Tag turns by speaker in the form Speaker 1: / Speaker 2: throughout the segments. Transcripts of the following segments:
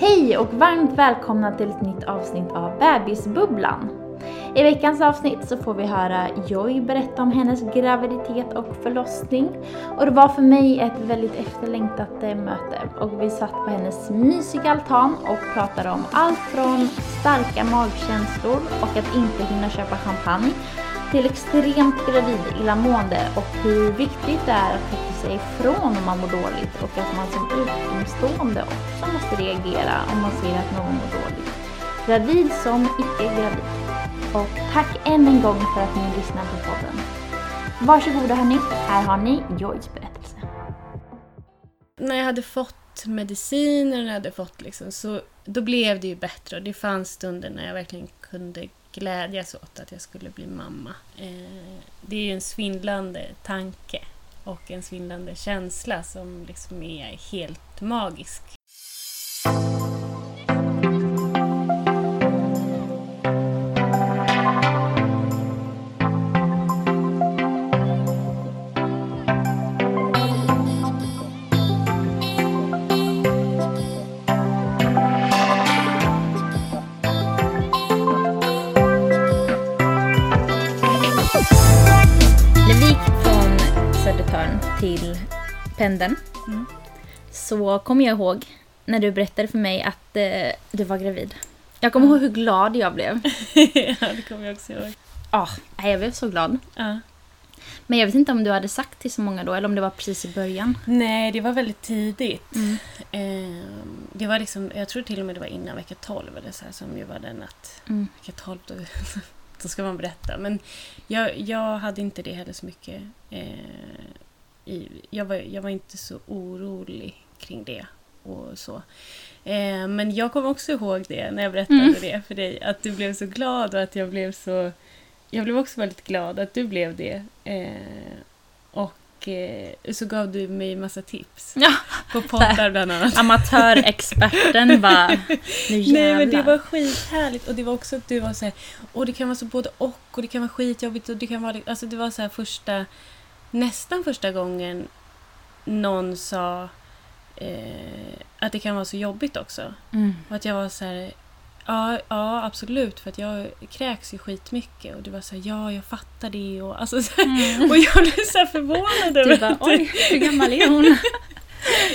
Speaker 1: Hej och varmt välkomna till ett nytt avsnitt av Bebisbubblan. I veckans avsnitt så får vi höra Joy berätta om hennes graviditet och förlossning. Och det var för mig ett väldigt efterlängtat eh, möte. Och vi satt på hennes mysiga altan och pratade om allt från starka magkänslor och att inte hinna köpa champagne till extremt gravid illamående och hur viktigt det är att sig ifrån om man mår dåligt och att man som utomstående också måste reagera om man ser att någon mår dåligt. Gravid som icke-gravid. Och tack än en gång för att ni lyssnar på podden. Varsågoda hörni, här har ni Joys berättelse.
Speaker 2: När jag hade fått mediciner, när jag hade fått liksom, så då blev det ju bättre och det fanns stunder när jag verkligen kunde glädjas åt att jag skulle bli mamma. Eh, det är ju en svindlande tanke och en svindlande känsla som liksom är helt magisk.
Speaker 1: Pendeln
Speaker 2: Mm.
Speaker 1: så kommer jag ihåg när du berättade för mig att eh, du var gravid. Jag kommer ihåg hur glad jag blev.
Speaker 2: ja, det kommer jag också ihåg.
Speaker 1: Ah, nej, jag blev så glad.
Speaker 2: Ja.
Speaker 1: Men jag vet inte om du hade sagt till så många då eller om det var precis i början.
Speaker 2: Nej, det var väldigt tidigt.
Speaker 1: Mm.
Speaker 2: Eh, det var liksom, jag tror till och med det var innan vecka 12 eller så här, som ju var den att
Speaker 1: Mm.
Speaker 2: vecka 12 då, då ska man berätta. Men jag, jag hade inte det heller så mycket. Eh, jag, var, jag var inte så orolig kring det och så. Eh, men jag kommer också ihåg det när jag berättade
Speaker 1: Mm.
Speaker 2: det för dig. Att du blev så glad och att jag blev så... Jag blev också väldigt glad att du blev det. Eh, och eh, så gav du mig massa tips.
Speaker 1: Ja,
Speaker 2: På poddar bland annat.
Speaker 1: amatörexperten bara, nu jävlar.
Speaker 2: Nej men det var skithärligt och det var också att du var så här, och det kan vara så både och och det kan vara skitjobbigt och det kan vara, alltså det var så här första, nästan första gången någon sa eh, att det kan vara så jobbigt också.
Speaker 1: Mm.
Speaker 2: Och att jag var så här, ja, ja absolut för att jag kräks ju skitmycket och du var så här, ja jag fattar det och alltså så här,
Speaker 1: Mm.
Speaker 2: och jag blev så förvånad över
Speaker 1: Du bara, oj, hur gammal är hon?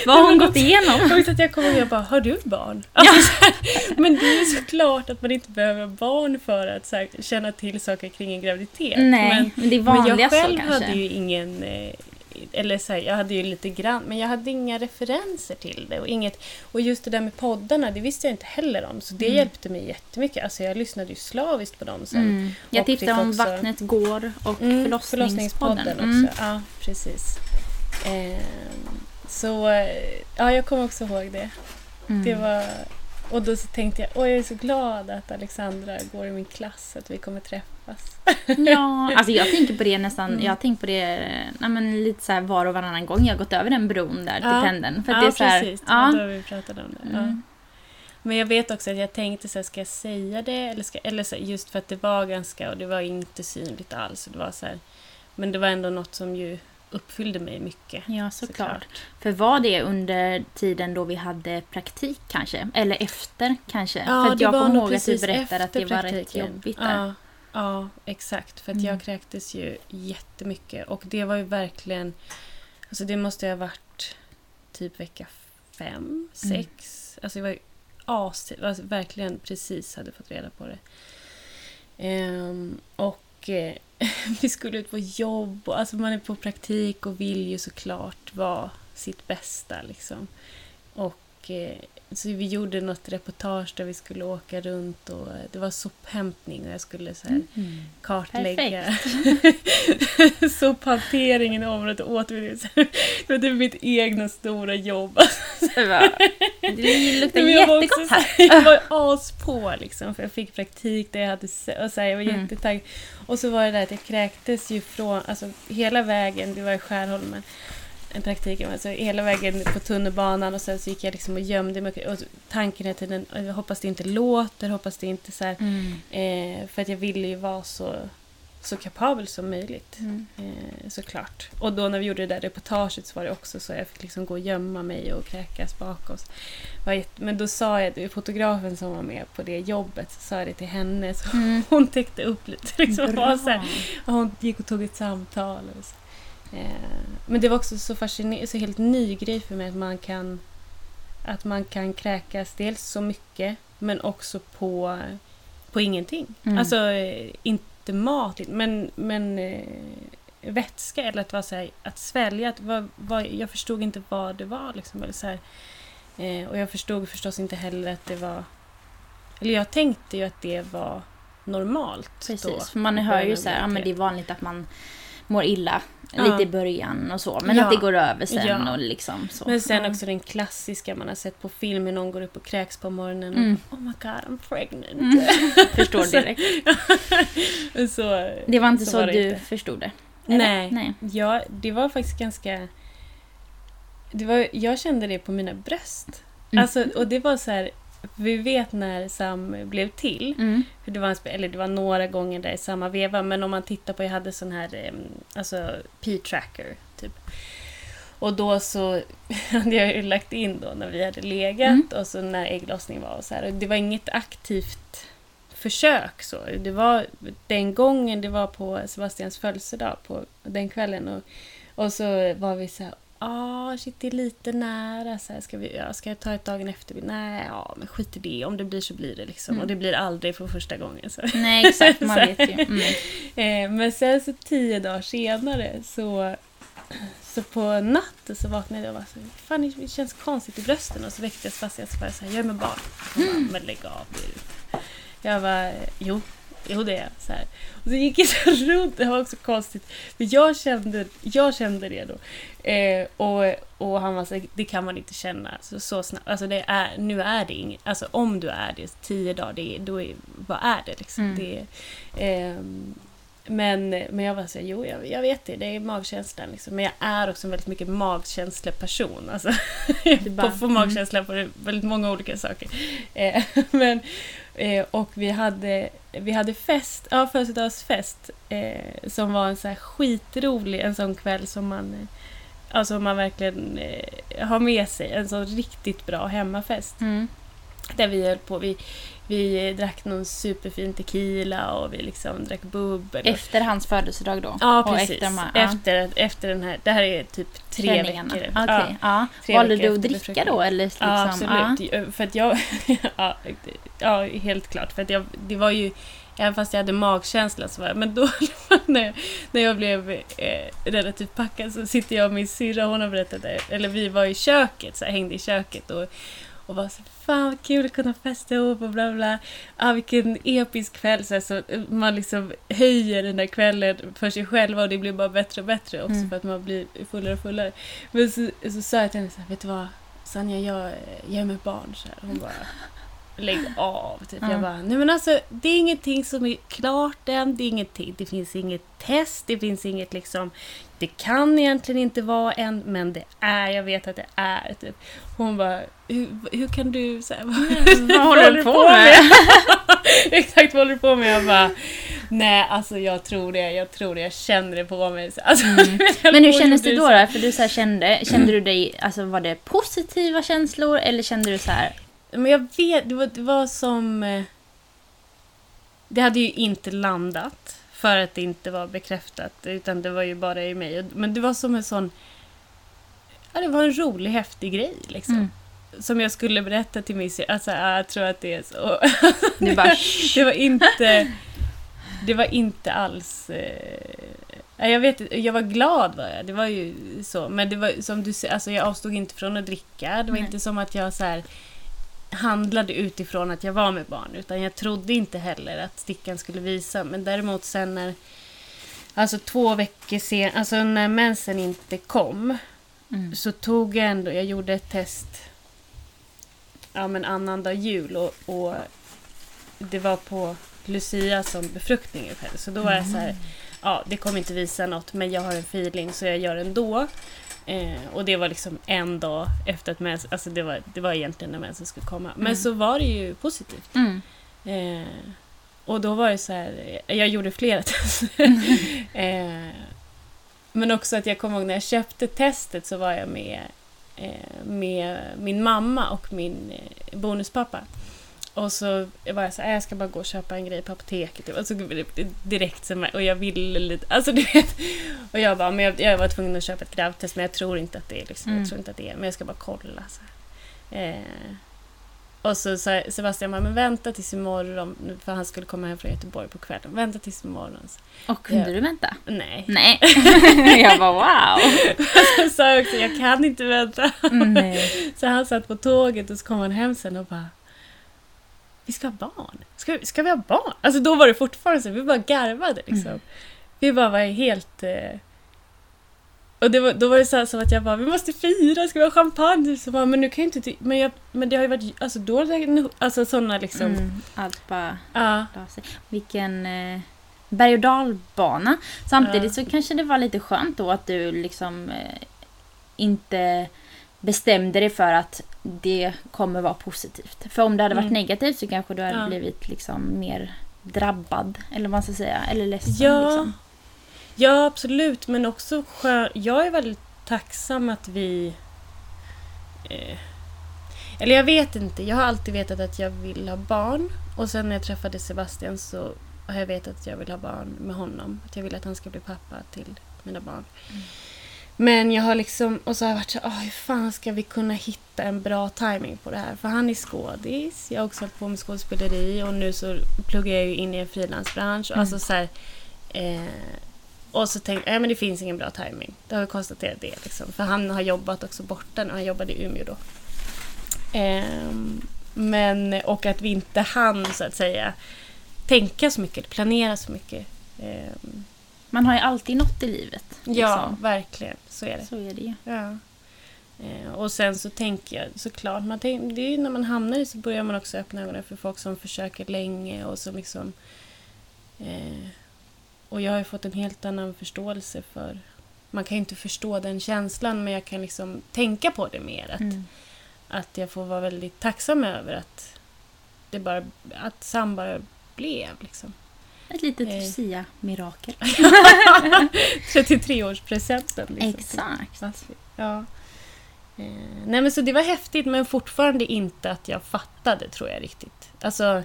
Speaker 1: Vad har hon gått igenom?
Speaker 2: Och så att jag kommer ihåg jag bara, har du barn? Alltså, så här, men det är ju såklart att man inte behöver barn för att här, känna till saker kring en graviditet.
Speaker 1: Nej,
Speaker 2: men,
Speaker 1: men det är
Speaker 2: men
Speaker 1: vanligast
Speaker 2: jag själv hade ju ingen... eh, Eller så här, jag hade ju lite grann, men jag hade inga referenser till det. Och, inget, och just det där med poddarna, det visste jag inte heller om. Så det
Speaker 1: Mm.
Speaker 2: hjälpte mig jättemycket. Alltså jag lyssnade ju slaviskt på dem sen.
Speaker 1: Mm. Jag
Speaker 2: Och fick
Speaker 1: om
Speaker 2: också-
Speaker 1: Vattnet går och
Speaker 2: Mm,
Speaker 1: förlossningspodden.
Speaker 2: förlossningspodden också. Ja, precis. Ehm, så eh, ja, jag kommer också ihåg det.
Speaker 1: Mm.
Speaker 2: det var, och då så tänkte jag, åh jag är så glad att Alexandra går i min klass, att vi kommer träffas.
Speaker 1: Ja, alltså jag tänker på det nästan,
Speaker 2: Mm.
Speaker 1: jag har tänkt på det nej, men lite så här var och varannan gång jag har gått över den bron där till
Speaker 2: Ja.
Speaker 1: pendeln. För
Speaker 2: ja,
Speaker 1: det är så här,
Speaker 2: precis.
Speaker 1: ja.
Speaker 2: Då har vi pratat om det.
Speaker 1: Mm.
Speaker 2: Men jag vet också att jag tänkte så här, ska jag säga det? Eller, ska, eller så här, just för att det var ganska, och det var inte synligt alls. och Det var så här, men det var ändå något som ju uppfyllde mig mycket.
Speaker 1: Ja, såklart. För var det under tiden då vi hade praktik kanske? Eller efter kanske?
Speaker 2: Ja,
Speaker 1: för att
Speaker 2: det
Speaker 1: jag kommer
Speaker 2: nog
Speaker 1: ihåg att du berättade att det var rätt
Speaker 2: praktiken.
Speaker 1: jobbigt där.
Speaker 2: Ja, ja exakt. För att
Speaker 1: Mm.
Speaker 2: jag kräktes ju jättemycket. Och det var ju verkligen... Alltså det måste ha varit typ vecka fem,
Speaker 1: Mm.
Speaker 2: sex. Alltså jag var ju as... Alltså verkligen precis hade fått reda på det. Ehm, och eh, vi skulle ut på jobb och alltså man är på praktik och vill ju såklart vara sitt bästa liksom. Och eh, så vi gjorde något reportage där vi skulle åka runt och eh, det var sophämtning och jag skulle så här
Speaker 1: Mm.
Speaker 2: kartlägga sophanteringen i området och återvinning. Det var typ mitt egna stora jobb.
Speaker 1: Det, var, det luktar jättegott här.
Speaker 2: här, Jag var as på liksom, för jag fick praktik där jag hade och så här, jag var
Speaker 1: Mm.
Speaker 2: jättetaggad. Och så var det där att jag kräktes ju från, alltså hela vägen, det var i Skärholmen, en praktiken, alltså hela vägen på tunnelbanan och sen så gick jag liksom och gömde mig. Och tanken hela tiden, jag hoppas det inte låter, hoppas det inte så här,
Speaker 1: Mm.
Speaker 2: eh, för att jag ville ju vara så så kapabel som möjligt.
Speaker 1: Mm.
Speaker 2: Eh, såklart. Och då när vi gjorde det där reportaget så var det också så jag fick liksom gå och gömma mig och kräkas bak oss. Var jätte- Men då sa jag, det, fotografen som var med på det jobbet, så sa jag det till henne så
Speaker 1: Mm.
Speaker 2: hon täckte upp lite. Liksom, så här, och hon gick och tog ett samtal. Och så. Eh, men det var också så fascinerande, så helt ny grej för mig att man kan att man kan kräkas dels så mycket men också på, på ingenting.
Speaker 1: Mm.
Speaker 2: Alltså eh, inte mat, men, men eh, vätska eller att, vara så här, att svälja. Att vad, vad, jag förstod inte vad det var. Liksom, eller så eh, och jag förstod förstås inte heller att det var... Eller jag tänkte ju att det var normalt. då,
Speaker 1: Precis, för man hör ju så här, ja, men
Speaker 2: det
Speaker 1: är vanligt att man mår illa
Speaker 2: Ja.
Speaker 1: lite i början och så. Men
Speaker 2: Ja.
Speaker 1: att det går över sen
Speaker 2: Ja.
Speaker 1: och liksom så.
Speaker 2: Men sen också den klassiska man har sett på film när någon går upp och kräks på morgonen. Och,
Speaker 1: Mm.
Speaker 2: Oh my god, I'm pregnant.
Speaker 1: Mm. Förstår
Speaker 2: Så-
Speaker 1: direkt.
Speaker 2: så,
Speaker 1: Det var inte så,
Speaker 2: var det
Speaker 1: du
Speaker 2: inte.
Speaker 1: förstod det? eller?
Speaker 2: Nej.
Speaker 1: Nej.
Speaker 2: Ja, det var faktiskt ganska... Det var, jag kände det på mina bröst.
Speaker 1: Mm.
Speaker 2: Alltså, och det var så här... Vi vet när Sam blev till.
Speaker 1: Mm.
Speaker 2: För det, var eller det var några gånger där i samma veva. Men om man tittar på, jag hade sån här alltså P-tracker. Typ. Och då så hade jag ju lagt in då när vi hade legat
Speaker 1: Mm.
Speaker 2: och så när ägglossning var och så här. Och det var inget aktivt försök så. Det var den gången, det var på Sebastians födelsedag på den kvällen. Och, och så var vi så här, ah shit det är lite nära. Så här, ska, vi, ja, ska jag ta ett dagen efter? Nej, ja men skit i det. Om det blir så blir det liksom.
Speaker 1: Mm.
Speaker 2: Och det blir aldrig för första gången. Så.
Speaker 1: Nej, exakt. Man vet ju. Mm.
Speaker 2: Eh, men sen så tio dagar senare så, så på natten så vaknade jag och var så fan det känns konstigt i brösten och så väckte jag Sebastian och så här, jag är med barn. Bara, men lägg av. Jag var jo, jo det är jag. Så här. Och så gick jag så runt, det var också konstigt. För jag kände, jag kände det då. Eh, och, och han var så det kan man inte känna så, så snabbt. Alltså det är, nu är det inget, alltså om du är det tio dagar, det då är, vad är det liksom?
Speaker 1: Mm.
Speaker 2: Det, ehm, men, men jag var så här, jo jag, jag vet det, det är magkänslan liksom. Men jag är också en väldigt mycket magkänsleperson. Alltså,
Speaker 1: bara,
Speaker 2: på, får magkänsla på väldigt många olika saker. Eh, men, eh, och vi hade, vi hade fest, ja födelsedagsfest, eh, som var en så här skitrolig, en sån kväll som man eh, Alltså man verkligen eh, har med sig en sån riktigt bra hemmafest.
Speaker 1: Mm.
Speaker 2: Där vi höll på, vi, vi drack någon superfin tequila och vi liksom drack bubbel. och-
Speaker 1: Efter hans födelsedag då?
Speaker 2: Ja,
Speaker 1: Och
Speaker 2: precis.
Speaker 1: Efter, här, ja,
Speaker 2: efter, efter den här, det här är typ tre
Speaker 1: träningarna.
Speaker 2: veckor.
Speaker 1: Okej,
Speaker 2: Ja.
Speaker 1: ja.
Speaker 2: tre
Speaker 1: Valde du att
Speaker 2: efter
Speaker 1: dricka då? Eller liksom,
Speaker 2: Ja, absolut. För att jag... ja, ja, helt klart. För att jag, det var ju... Även fast jag hade magkänsla så var. Men då när jag, när jag blev eh, relativt packad så sitter jag och min syrra, hon har berättat det. Eller vi var i köket, så här, hängde i köket och, och var så Fan vad kul att kunna festa ihop och bla bla. Ah, vilken episk kväll. Så, så man liksom höjer den där kvällen för sig själv och det blir bara bättre och bättre också
Speaker 1: Mm.
Speaker 2: för att man blir fullare och fullare. Men så, så sa jag till henne så här, vet du vad? Sanja, jag, jag är med barn. Så här. Hon bara, lägg av. Typ.
Speaker 1: Ja.
Speaker 2: Jag bara, nej men alltså det är ingenting som är klart än. Det, är ingenting, det finns inget test, det finns inget liksom, det kan egentligen inte vara än, men det är, jag vet att det är. Typ. Hon bara, hur, hur kan du... Så här,
Speaker 1: Vad håller du på med?
Speaker 2: Exakt, vad håller du på med? Jag bara, nej alltså jag tror det, jag tror det, jag känner det på mig. Så, Alltså,
Speaker 1: Mm. Men hur kändes det då? då? För du så här kände, kände du dig, alltså var det positiva känslor eller kände du så här,
Speaker 2: Men jag vet, det var, det var som... eh, Det hade ju inte landat för att det inte var bekräftat, utan det var ju bara i mig. Men det var som en sån... Ja, det var en rolig, häftig grej liksom.
Speaker 1: Mm.
Speaker 2: Som jag skulle berätta till min syster. Alltså, ja, jag tror att det är så.
Speaker 1: du bara
Speaker 2: det var inte... Det var inte alls... Eh, jag vet jag var glad var jag. Det var ju så. Men det var som du säger, alltså jag avstod inte från att dricka. Det var
Speaker 1: Nej.
Speaker 2: inte som att jag så här handlade utifrån att jag var med barn. Utan jag trodde inte heller att stickan skulle visa. Men däremot sen när... Alltså två veckor sen, alltså när mensen inte kom.
Speaker 1: mm.
Speaker 2: Så tog jag ändå, jag gjorde ett test ja, men annandag jul och, och det var på Lucia som befruktningen skedde. Så då var jag så här, ja det kommer inte visa något men jag har en feeling så jag gör ändå. Eh, och det var liksom en dag efter att mensen, alltså det var, det var egentligen när mensen skulle komma. Men
Speaker 1: Mm.
Speaker 2: så var det ju positivt.
Speaker 1: Mm.
Speaker 2: Eh, och då var det så här, jag gjorde flera tester. eh, men också att jag kommer ihåg när jag köpte testet så var jag med, eh, med min mamma och min eh, bonuspappa. Och så var jag så här, jag ska bara gå och köpa en grej på apoteket. Och så direkt så och jag ville lite, alltså du vet. Och jag bara, men jag, jag var tvungen att köpa ett gravtest men jag tror inte att det är liksom, mm. jag tror inte att det är, men jag ska bara kolla. Så eh, och så sa Sebastian bara, men vänta tills imorgon, för han skulle komma hem från Göteborg på kvällen. Vänta tills imorgon.
Speaker 1: Och kunde jag, du vänta?
Speaker 2: Nej.
Speaker 1: Nej. jag bara wow.
Speaker 2: så sa jag också, jag kan inte vänta. Nej. Så han satt på tåget och så kom han hem sen och bara, vi ska ha barn. Ska, ska vi ha barn? Alltså då var det fortfarande så, vi bara garvade liksom. Mm. Vi bara var helt... Eh, och det var, då var det så som att jag bara, vi måste fira, ska vi ha champagne? Så bara, men nu kan jag inte... Men, jag, men det har ju varit, alltså då, alltså sådana liksom... Mm,
Speaker 1: allt bara ja. sig. Vilken eh, berg och dalbana. Samtidigt ja. så kanske det var lite skönt då att du liksom eh, inte bestämde dig för att det kommer vara positivt. För om det hade varit mm. negativt så kanske du hade ja. blivit liksom mer drabbad. Eller vad man ska säga. Eller ledsen. Ja, liksom.
Speaker 2: ja absolut. Men också skön. Jag är väldigt tacksam att vi... Eh, eller jag vet inte. Jag har alltid vetat att jag vill ha barn. Och sen när jag träffade Sebastian så har jag vetat att jag vill ha barn med honom. Att jag vill att han ska bli pappa till mina barn. Mm. Men jag har liksom, och så har jag varit så oh, hur fan ska vi kunna hitta en bra timing på det här? För han är skådis, jag har också hållit på med skådespeleri och nu så pluggar jag ju in i en frilansbransch. Mm. Alltså så här, eh, och så tänkte jag, ja men det finns ingen bra timing. Det har vi konstaterat det liksom. För han har jobbat också borta nu, han jobbade i Umeå då. Eh, men, och att vi inte hann så att säga tänka så mycket, planera så mycket. Eh,
Speaker 1: man har ju alltid något i livet.
Speaker 2: Liksom. Ja, verkligen. Så är det.
Speaker 1: Så är det.
Speaker 2: Ja. Eh, och sen så tänker jag såklart, man tänk, det är ju när man hamnar i så börjar man också öppna ögonen för folk som försöker länge och som liksom... Eh, och jag har ju fått en helt annan förståelse för... Man kan ju inte förstå den känslan men jag kan liksom tänka på det mer. Att, mm. att jag får vara väldigt tacksam över att det bara... Att Sam bara blev liksom.
Speaker 1: Ett litet eh. Lucia-mirakel.
Speaker 2: 33-årspresenten.
Speaker 1: Liksom. Exakt.
Speaker 2: Ja. Eh, nej men så det var häftigt men fortfarande inte att jag fattade tror jag riktigt. Alltså,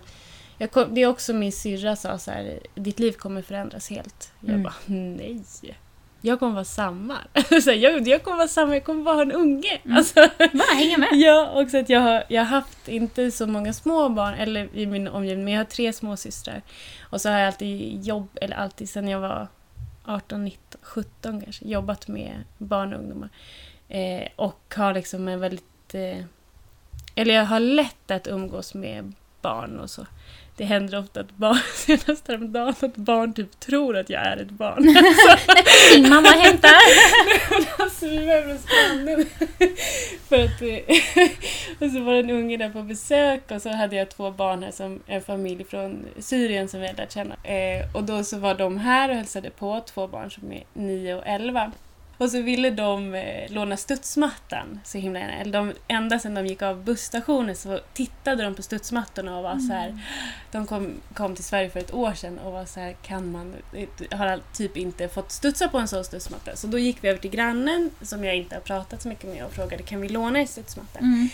Speaker 2: jag kom, det är också min syrra sa så här, ditt liv kommer förändras helt. Jag mm. bara, nej jag kommer vara samma. så jag, jag kommer vara samma, jag kommer bara ha en unge.
Speaker 1: Mm. Alltså, bara hänga med.
Speaker 2: Ja, också att jag har, jag har haft inte så många små barn eller i min omgivning, men jag har tre småsystrar. Och så har jag alltid jobb, eller alltid sedan jag var 18, 19, 17 kanske, jobbat med barn och ungdomar. Eh, och har liksom en väldigt... Eh, eller jag har lätt att umgås med barn och så det händer ofta att barn, senast häromdagen, att barn typ tror att jag är ett barn.
Speaker 1: Din mamma hämtar.
Speaker 2: alltså vi var. För att, och så var det en unge där på besök och så hade jag två barn här som en familj från Syrien som vi hade lärt känna. Eh, och då så var de här och hälsade på, två barn som är 9 och 11. Och så ville de eh, låna studsmattan så himla gärna. Eller de, ända sedan de gick av busstationen så tittade de på studsmattorna och var mm. så här. Mm. De kom, kom till Sverige för ett år sedan och var så här, kan man, har typ inte fått studsa på en sån studsmatta. Så då gick vi över till grannen som jag inte har pratat så mycket med och frågade kan vi låna en studsmatta. Mm.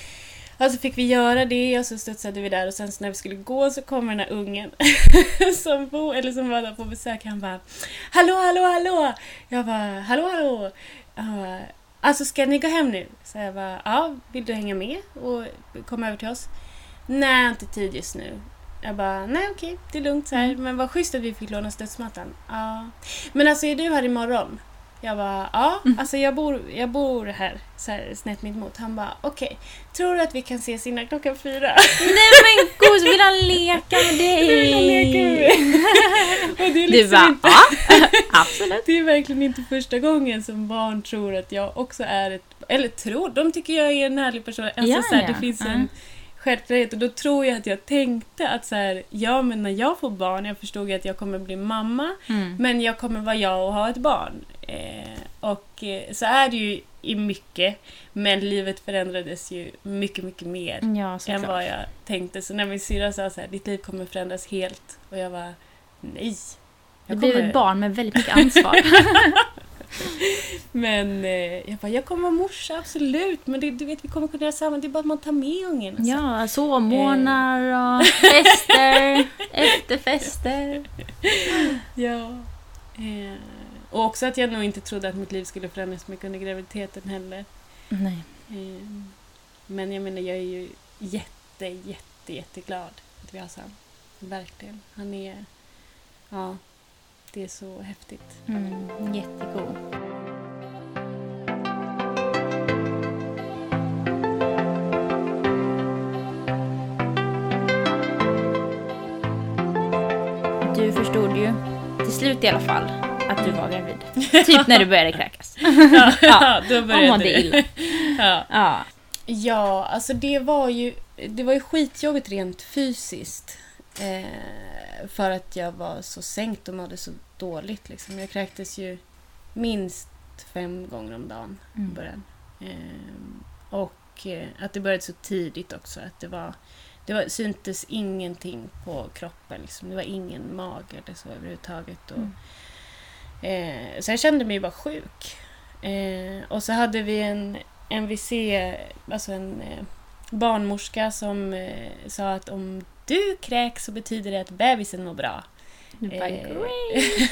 Speaker 2: Och så fick vi göra det och så studsade vi där och sen när vi skulle gå så kommer den här ungen som, bo, eller som var där på besök. Han bara Hallå, hallå, hallå! Jag bara Hallå, hallå! Uh, alltså ska ni gå hem nu? Så jag bara Ja, vill du hänga med och komma över till oss? Nej, inte tid just nu. Jag bara, nej okej, det är lugnt så här. Mm. Men vad schysst att vi fick låna studsmattan. Ja. Men alltså är du här imorgon? Jag bara, ja, mm. alltså jag bor, jag bor här, så här snett mitt emot. Han bara, okej, okay. tror du att vi kan ses innan klockan fyra?
Speaker 1: Nej men gud, vill han leka med dig?
Speaker 2: vill han leka med mig.
Speaker 1: Och det är liksom du bara, inte, ja, absolut.
Speaker 2: Det är verkligen inte första gången som barn tror att jag också är ett, eller tror, de tycker jag är en härlig person. Alltså, ja, så här, ja. Det finns en självklarhet och då tror jag att jag tänkte att så här, ja men när jag får barn, jag förstod att jag kommer bli mamma, mm. men jag kommer vara jag och ha ett barn. Eh, och eh, så är det ju i mycket. Men livet förändrades ju mycket, mycket mer
Speaker 1: Ja,
Speaker 2: än vad jag tänkte. Så när min syrra sa så här, ditt liv kommer förändras helt. Och jag var nej. Jag
Speaker 1: blir
Speaker 2: kommer-
Speaker 1: ett barn med väldigt mycket ansvar.
Speaker 2: Men eh, jag bara, jag kommer vara morsa, absolut. Men det, du vet, vi kommer kunna göra samma. Det är bara att man tar med ungen. och så.
Speaker 1: ja, sovmorgnar och fester, efterfester.
Speaker 2: Ja. Eh, och också att jag nog inte trodde att mitt liv skulle förändras mycket under graviditeten heller.
Speaker 1: Nej.
Speaker 2: Eh, men jag menar, jag är ju jätte, jätte, jätteglad att vi har Sam. Verkligen. Han är... Ja, det är så häftigt.
Speaker 1: Mm, jättegod. Du förstod ju till slut i alla fall att du var gravid. Typ när du började kräkas.
Speaker 2: Ja,
Speaker 1: Ja,
Speaker 2: då
Speaker 1: Och
Speaker 2: började
Speaker 1: mådde
Speaker 2: det.
Speaker 1: illa.
Speaker 2: Ja.
Speaker 1: Ja.
Speaker 2: Ja, alltså det var ju, det var ju skitjobbigt rent fysiskt. Eh, för att jag var så sänkt och mådde så dåligt. Liksom. Jag kräktes ju minst fem gånger om dagen i
Speaker 1: Mm.
Speaker 2: början. Eh, och eh, att det började så tidigt också. Att det var, det var, syntes ingenting på kroppen. Liksom. Det var ingen mage eller så överhuvudtaget. Och,
Speaker 1: Mm.
Speaker 2: eh, så jag kände mig bara sjuk. Eh, och så hade vi en MVC, alltså en eh, barnmorska som sa att om du kräks så betyder det att bebisen mår bra.
Speaker 1: Du bara,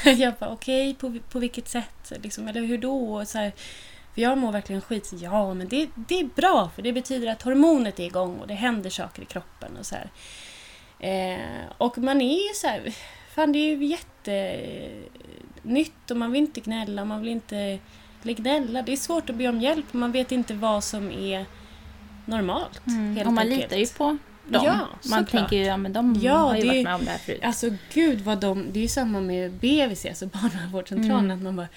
Speaker 2: Eh, jag bara okej, på, på vilket sätt? Liksom, eller hur då? Och så här, för jag mår verkligen skit. Ja, men det, det är bra för det betyder att hormonet är igång och det händer saker i kroppen. och så här. Eh, Och man är ju så här, fan det är ju jättenytt och man vill inte gnälla, man vill inte gnälla. Det är svårt att be om hjälp och man vet inte vad som är normalt.
Speaker 1: Mm.
Speaker 2: helt
Speaker 1: Och man
Speaker 2: enkelt.
Speaker 1: litar ju på dem.
Speaker 2: Ja,
Speaker 1: man tänker ju, ja men de
Speaker 2: Ja,
Speaker 1: har ju varit med om det här förut.
Speaker 2: Alltså gud vad de... Det är ju samma med BVC, alltså barnavårdscentralen.
Speaker 1: Mm.
Speaker 2: Att man bara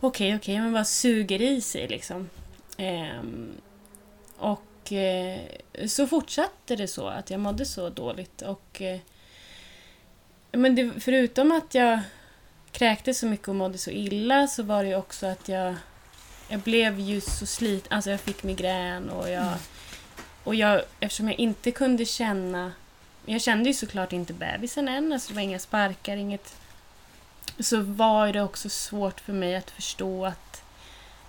Speaker 2: okej, okej, man bara suger i sig liksom. Ehm, och eh, så fortsatte det så, att jag mådde så dåligt. Och, eh, men det, förutom att jag kräktes så mycket och mådde så illa så var det ju också att jag, jag blev ju så sliten. Alltså jag fick migrän och jag... Och jag, eftersom jag inte kunde känna... Jag kände ju såklart inte bebisen än, alltså det var inga sparkar, inget... Så var det också svårt för mig att förstå att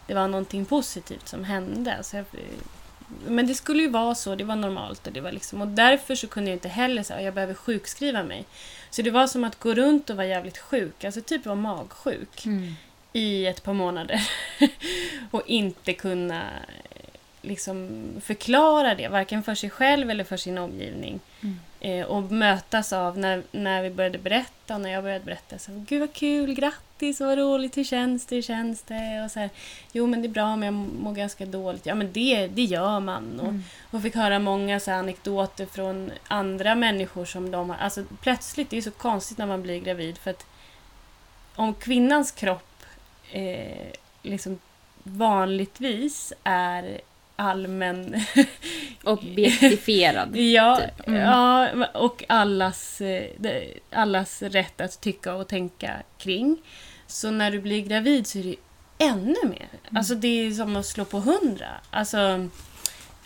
Speaker 2: det var någonting positivt som hände. Alltså jag, men det skulle ju vara så, det var normalt. Och, det var liksom, och därför så kunde jag inte heller säga att jag behöver sjukskriva mig. Så det var som att gå runt och vara jävligt sjuk, alltså typ vara magsjuk
Speaker 1: Mm.
Speaker 2: i ett par månader. och inte kunna liksom förklara det, varken för sig själv eller för sin omgivning.
Speaker 1: Mm.
Speaker 2: Eh, och mötas av när, när vi började berätta och när jag började berätta. Så, Gud vad kul, grattis, vad roligt, hur känns det, hur känns det? Och så här, jo men det är bra men jag mår ganska dåligt. Ja men det, det gör man. Och,
Speaker 1: Mm.
Speaker 2: och fick höra många så här anekdoter från andra människor som de har... Alltså plötsligt, det är så konstigt när man blir gravid för att om kvinnans kropp eh, liksom vanligtvis är allmän...
Speaker 1: Objektifierad.
Speaker 2: ja,
Speaker 1: typ. Mm.
Speaker 2: ja, och allas, eh, allas rätt att tycka och tänka kring. Så när du blir gravid så är det ännu mer.
Speaker 1: Mm.
Speaker 2: Alltså det är som att slå på hundra. Alltså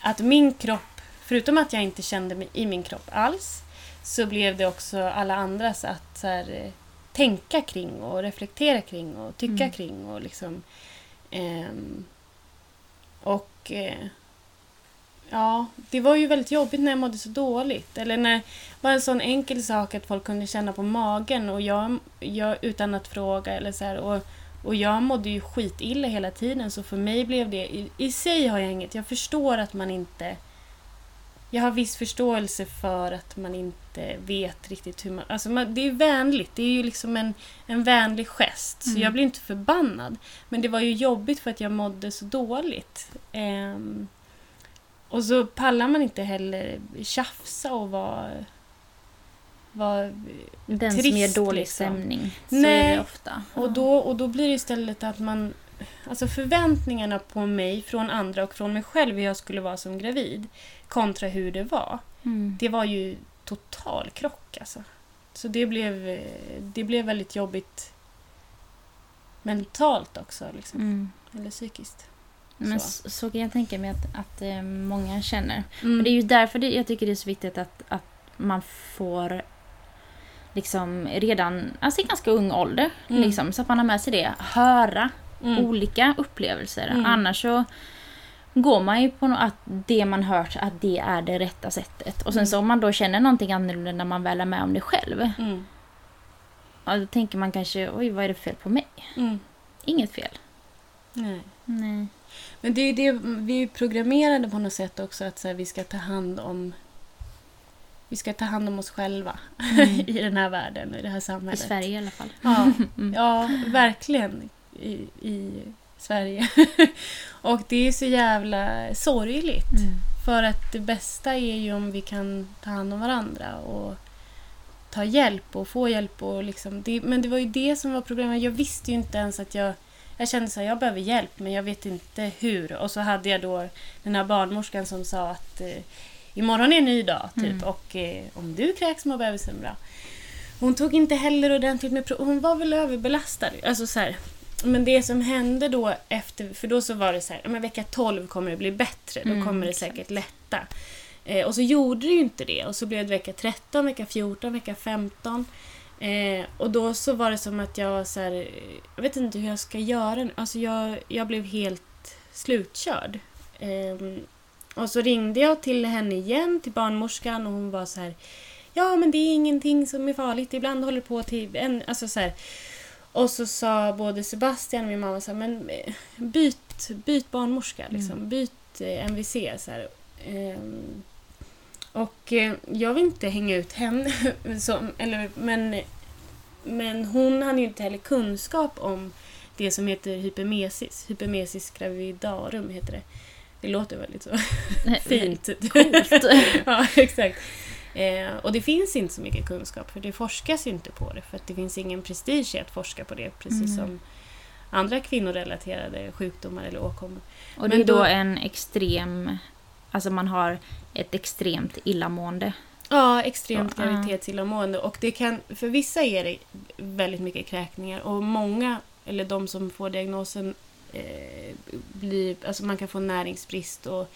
Speaker 2: att min kropp, förutom att jag inte kände mig i min kropp alls, så blev det också alla andras att så här, eh, tänka kring och reflektera kring och tycka
Speaker 1: Mm.
Speaker 2: kring och liksom... ehm, och... Eh, ja, det var ju väldigt jobbigt när jag mådde så dåligt. Eller när bara en sån enkel sak att folk kunde känna på magen och jag, jag utan att fråga eller så här, och, och jag mådde ju skitilla hela tiden så för mig blev det, i, i sig har jag inget, jag förstår att man inte jag har viss förståelse för att man inte vet riktigt hur man... Alltså man, det är vänligt, det är ju liksom en, en vänlig gest. Så
Speaker 1: Mm.
Speaker 2: jag blir inte förbannad. Men det var ju jobbigt för att jag mådde så dåligt. Ehm, och så pallar man inte heller tjafsa och vara... vara
Speaker 1: Den som
Speaker 2: Trist,
Speaker 1: ger dålig
Speaker 2: liksom.
Speaker 1: stämning. Så
Speaker 2: Nej.
Speaker 1: ofta.
Speaker 2: och, då, och då blir det istället att man... Alltså förväntningarna på mig från andra och från mig själv hur jag skulle vara som gravid kontra hur det var.
Speaker 1: Mm.
Speaker 2: Det var ju total krock alltså. Så det blev, eh, det blev väldigt jobbigt mentalt också. Liksom.
Speaker 1: Mm.
Speaker 2: Eller psykiskt.
Speaker 1: Men
Speaker 2: Så.
Speaker 1: så, kan jag tänka mig att, att eh, många känner.
Speaker 2: Mm.
Speaker 1: Och det är ju därför det, jag tycker det är så viktigt att, att man får liksom redan, alltså i ganska ung ålder,
Speaker 2: Mm.
Speaker 1: liksom, så att man har med sig det. Höra
Speaker 2: Mm.
Speaker 1: olika upplevelser.
Speaker 2: Mm.
Speaker 1: Annars så går man ju på no- att det man hört, att det är det rätta sättet. Och sen
Speaker 2: Mm.
Speaker 1: så om man då känner någonting annorlunda när man väl är med om det själv.
Speaker 2: Mm.
Speaker 1: Ja, då tänker man kanske, oj vad är det fel på mig?
Speaker 2: Mm.
Speaker 1: Inget fel.
Speaker 2: Nej.
Speaker 1: Nej.
Speaker 2: Men det är ju det, vi är programmerade på något sätt också att så här, vi ska ta hand om vi ska ta hand om oss själva
Speaker 1: Mm.
Speaker 2: i den här världen, i det här
Speaker 1: I
Speaker 2: samhället.
Speaker 1: Sverige i alla fall.
Speaker 2: Ja,
Speaker 1: Mm.
Speaker 2: ja verkligen. I, I Sverige. och det är så jävla sorgligt.
Speaker 1: Mm.
Speaker 2: För att det bästa är ju om vi kan ta hand om varandra och ta hjälp och få hjälp. Och liksom, det, men det var ju det som var problemet. Jag visste ju inte ens att jag... Jag kände så här, jag behöver hjälp men jag vet inte hur. Och så hade jag då den här barnmorskan som sa att eh, imorgon är en ny dag typ
Speaker 1: Mm.
Speaker 2: och eh, om du kräks mår bebisen bra. Hon tog inte heller ordentligt med prov. Hon var väl överbelastad. Alltså så här. Men det som hände då efter, för då så var det så här, men vecka 12 kommer det bli bättre, då
Speaker 1: Mm,
Speaker 2: kommer det
Speaker 1: exakt.
Speaker 2: säkert lätta. Eh, och så gjorde det ju inte det och så blev det vecka 13, vecka 14, vecka 15. Eh, och då så var det som att jag så här, eh, jag vet inte hur jag ska göra. Alltså jag, jag blev helt slutkörd. Ehm, och så ringde jag till henne igen, till barnmorskan och hon var så här Ja men det är ingenting som är farligt, ibland håller det på till en, alltså så här. Och så sa både Sebastian och min mamma så här, men eh, byt, byt barnmorska liksom,
Speaker 1: Mm.
Speaker 2: byt eh, MVC så här. Ehm, och eh, jag vill inte hänga ut henne, som, eller, men, men hon hade ju inte heller kunskap om det som heter hypermesis. Hypermesis gravidarum heter det. Det låter väldigt så fint.
Speaker 1: Coolt.
Speaker 2: ja, exakt. Eh, och det finns inte så mycket kunskap för det forskas ju inte på det för att det finns ingen prestige i att forska på det precis
Speaker 1: Mm.
Speaker 2: som andra kvinnorelaterade sjukdomar eller åkommor.
Speaker 1: Och det
Speaker 2: Men
Speaker 1: är då
Speaker 2: då-
Speaker 1: en extrem... Alltså man har ett extremt illamående.
Speaker 2: Ja, extremt graviditetsillamående och det kan, för vissa är det väldigt mycket kräkningar och många, eller de som får diagnosen, eh, blir, alltså man kan få näringsbrist och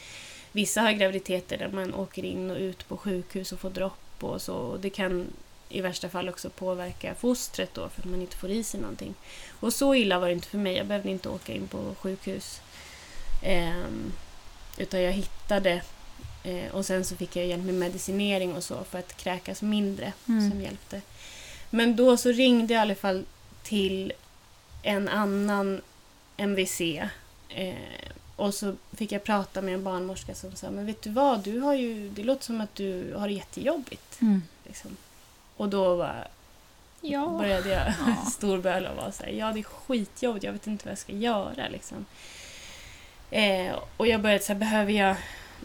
Speaker 2: vissa har graviditeter där man åker in och ut på sjukhus och får dropp och så. Och det kan i värsta fall också påverka fostret då för att man inte får i sig någonting. Och så illa var det inte för mig. Jag behövde inte åka in på sjukhus. Ehm, utan jag hittade eh, och sen så fick jag hjälp med medicinering och så för att kräkas mindre
Speaker 1: Mm.
Speaker 2: som hjälpte. Men då så ringde jag i alla fall till en annan MVC eh, och så fick jag prata med en barnmorska som sa men vet du vad, du har ju, det låter som att du har det jättejobbigt.
Speaker 1: Mm.
Speaker 2: Liksom. Och då var,
Speaker 1: Ja.
Speaker 2: började jag
Speaker 1: Ja.
Speaker 2: storböla och vara så här, ja det är skitjobbigt, jag vet inte vad jag ska göra. Liksom. Eh, och jag började så här, behöver jag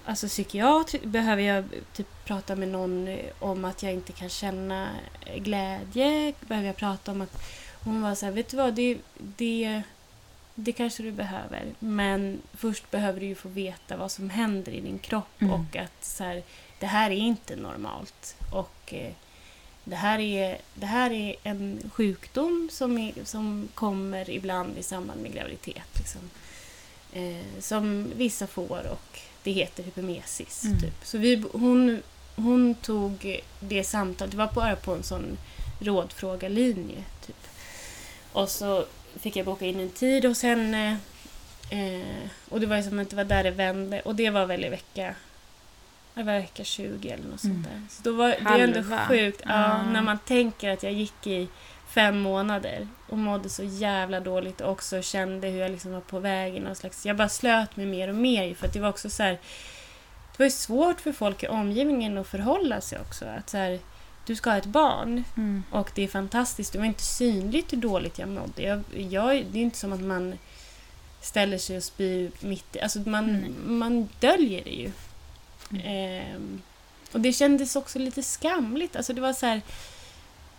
Speaker 2: alltså psykiatri, behöver jag typ prata med någon om att jag inte kan känna glädje? Behöver jag prata om att hon var så här, vet du vad, det, det, det kanske du behöver. Men först behöver du ju få veta vad som händer i din kropp
Speaker 1: Mm.
Speaker 2: och att så här, det här är inte normalt. Och eh, det här, är, det här är en sjukdom som, är, som kommer ibland i samband med graviditet. Liksom. Eh, som vissa får och det heter hypermesis.
Speaker 1: Mm.
Speaker 2: Typ. Så vi, hon, hon tog det samtalet, det var bara på en sån rådfrågarlinje. Typ. Och så fick jag boka in en tid och sen... Eh, eh, och det var ju som att det var där det vände. Och det var väl i vecka... Det var vecka 20 eller något sånt
Speaker 1: Mm.
Speaker 2: där. Så då var det är ändå sjukt. Ja, när man tänker att jag gick i fem månader och mådde så jävla dåligt och också kände hur jag liksom var på väg i någon slags... Jag bara slöt mig mer och mer för att det var också så här... Det var ju svårt för folk i omgivningen att förhålla sig också. Att så här, du ska ha ett barn
Speaker 1: Mm.
Speaker 2: och det är fantastiskt. Det var inte synligt hur dåligt jag mådde. Jag, jag, det är inte som att man ställer sig och spyr mitt i... Alltså man,
Speaker 1: Nej.
Speaker 2: man döljer det ju.
Speaker 1: Mm.
Speaker 2: Ehm, och det kändes också lite skamligt. Alltså det var så här...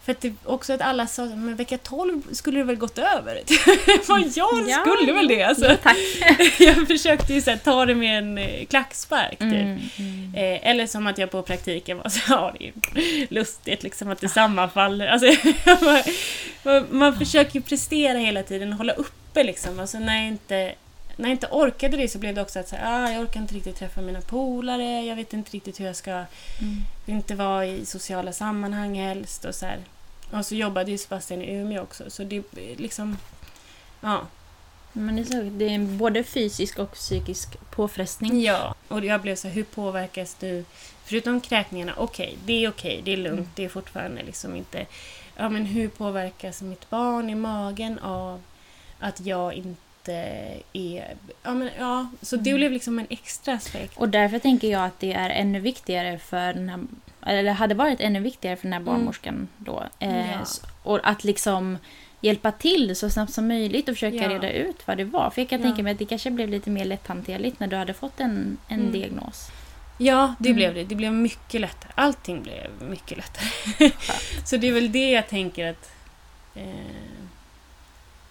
Speaker 2: För att det, också att alla sa men vecka 12 skulle det väl gått över? Vad jag
Speaker 1: Ja.
Speaker 2: skulle väl det? Alltså,
Speaker 1: Ja,
Speaker 2: jag försökte ju så här, ta det med en eh, klackspark. Typ.
Speaker 1: Mm. Mm.
Speaker 2: Eh, eller som att jag på praktiken var så ja det är lustigt liksom att det sammanfaller. Alltså, man, man, man försöker ju prestera hela tiden och hålla uppe liksom. Alltså när jag inte när jag inte orkade det så blev det också att så här, ah, jag orkar inte riktigt träffa mina polare, jag vet inte riktigt hur jag ska
Speaker 1: Mm.
Speaker 2: inte vara i sociala sammanhang helst och så här. Och så jobbade ju Sebastian i Umeå också så det liksom, ja.
Speaker 1: Men det är, så, det är både fysisk och psykisk påfrestning.
Speaker 2: Ja, och jag blev så här, hur påverkas du? Förutom kräkningarna, okej, det är okej, det är lugnt,
Speaker 1: Mm.
Speaker 2: det är fortfarande liksom inte... Ja, men hur påverkas mitt barn i magen av att jag inte är... Ja, men ja, så det
Speaker 1: Mm.
Speaker 2: blev liksom en extra aspekt.
Speaker 1: Och därför tänker jag att det är ännu viktigare för den här, eller hade varit ännu viktigare för den här barnmorskan då. Eh,
Speaker 2: Mm. Ja.
Speaker 1: Och att liksom hjälpa till så snabbt som möjligt och försöka
Speaker 2: Ja.
Speaker 1: reda ut vad det var. För jag kan
Speaker 2: Ja.
Speaker 1: tänka mig att det kanske blev lite mer lätthanterligt när du hade fått en, en
Speaker 2: Mm.
Speaker 1: diagnos.
Speaker 2: Ja, det
Speaker 1: Mm.
Speaker 2: blev det. Det blev mycket lättare. Allting blev mycket lättare. Så det är väl det jag tänker att... Eh,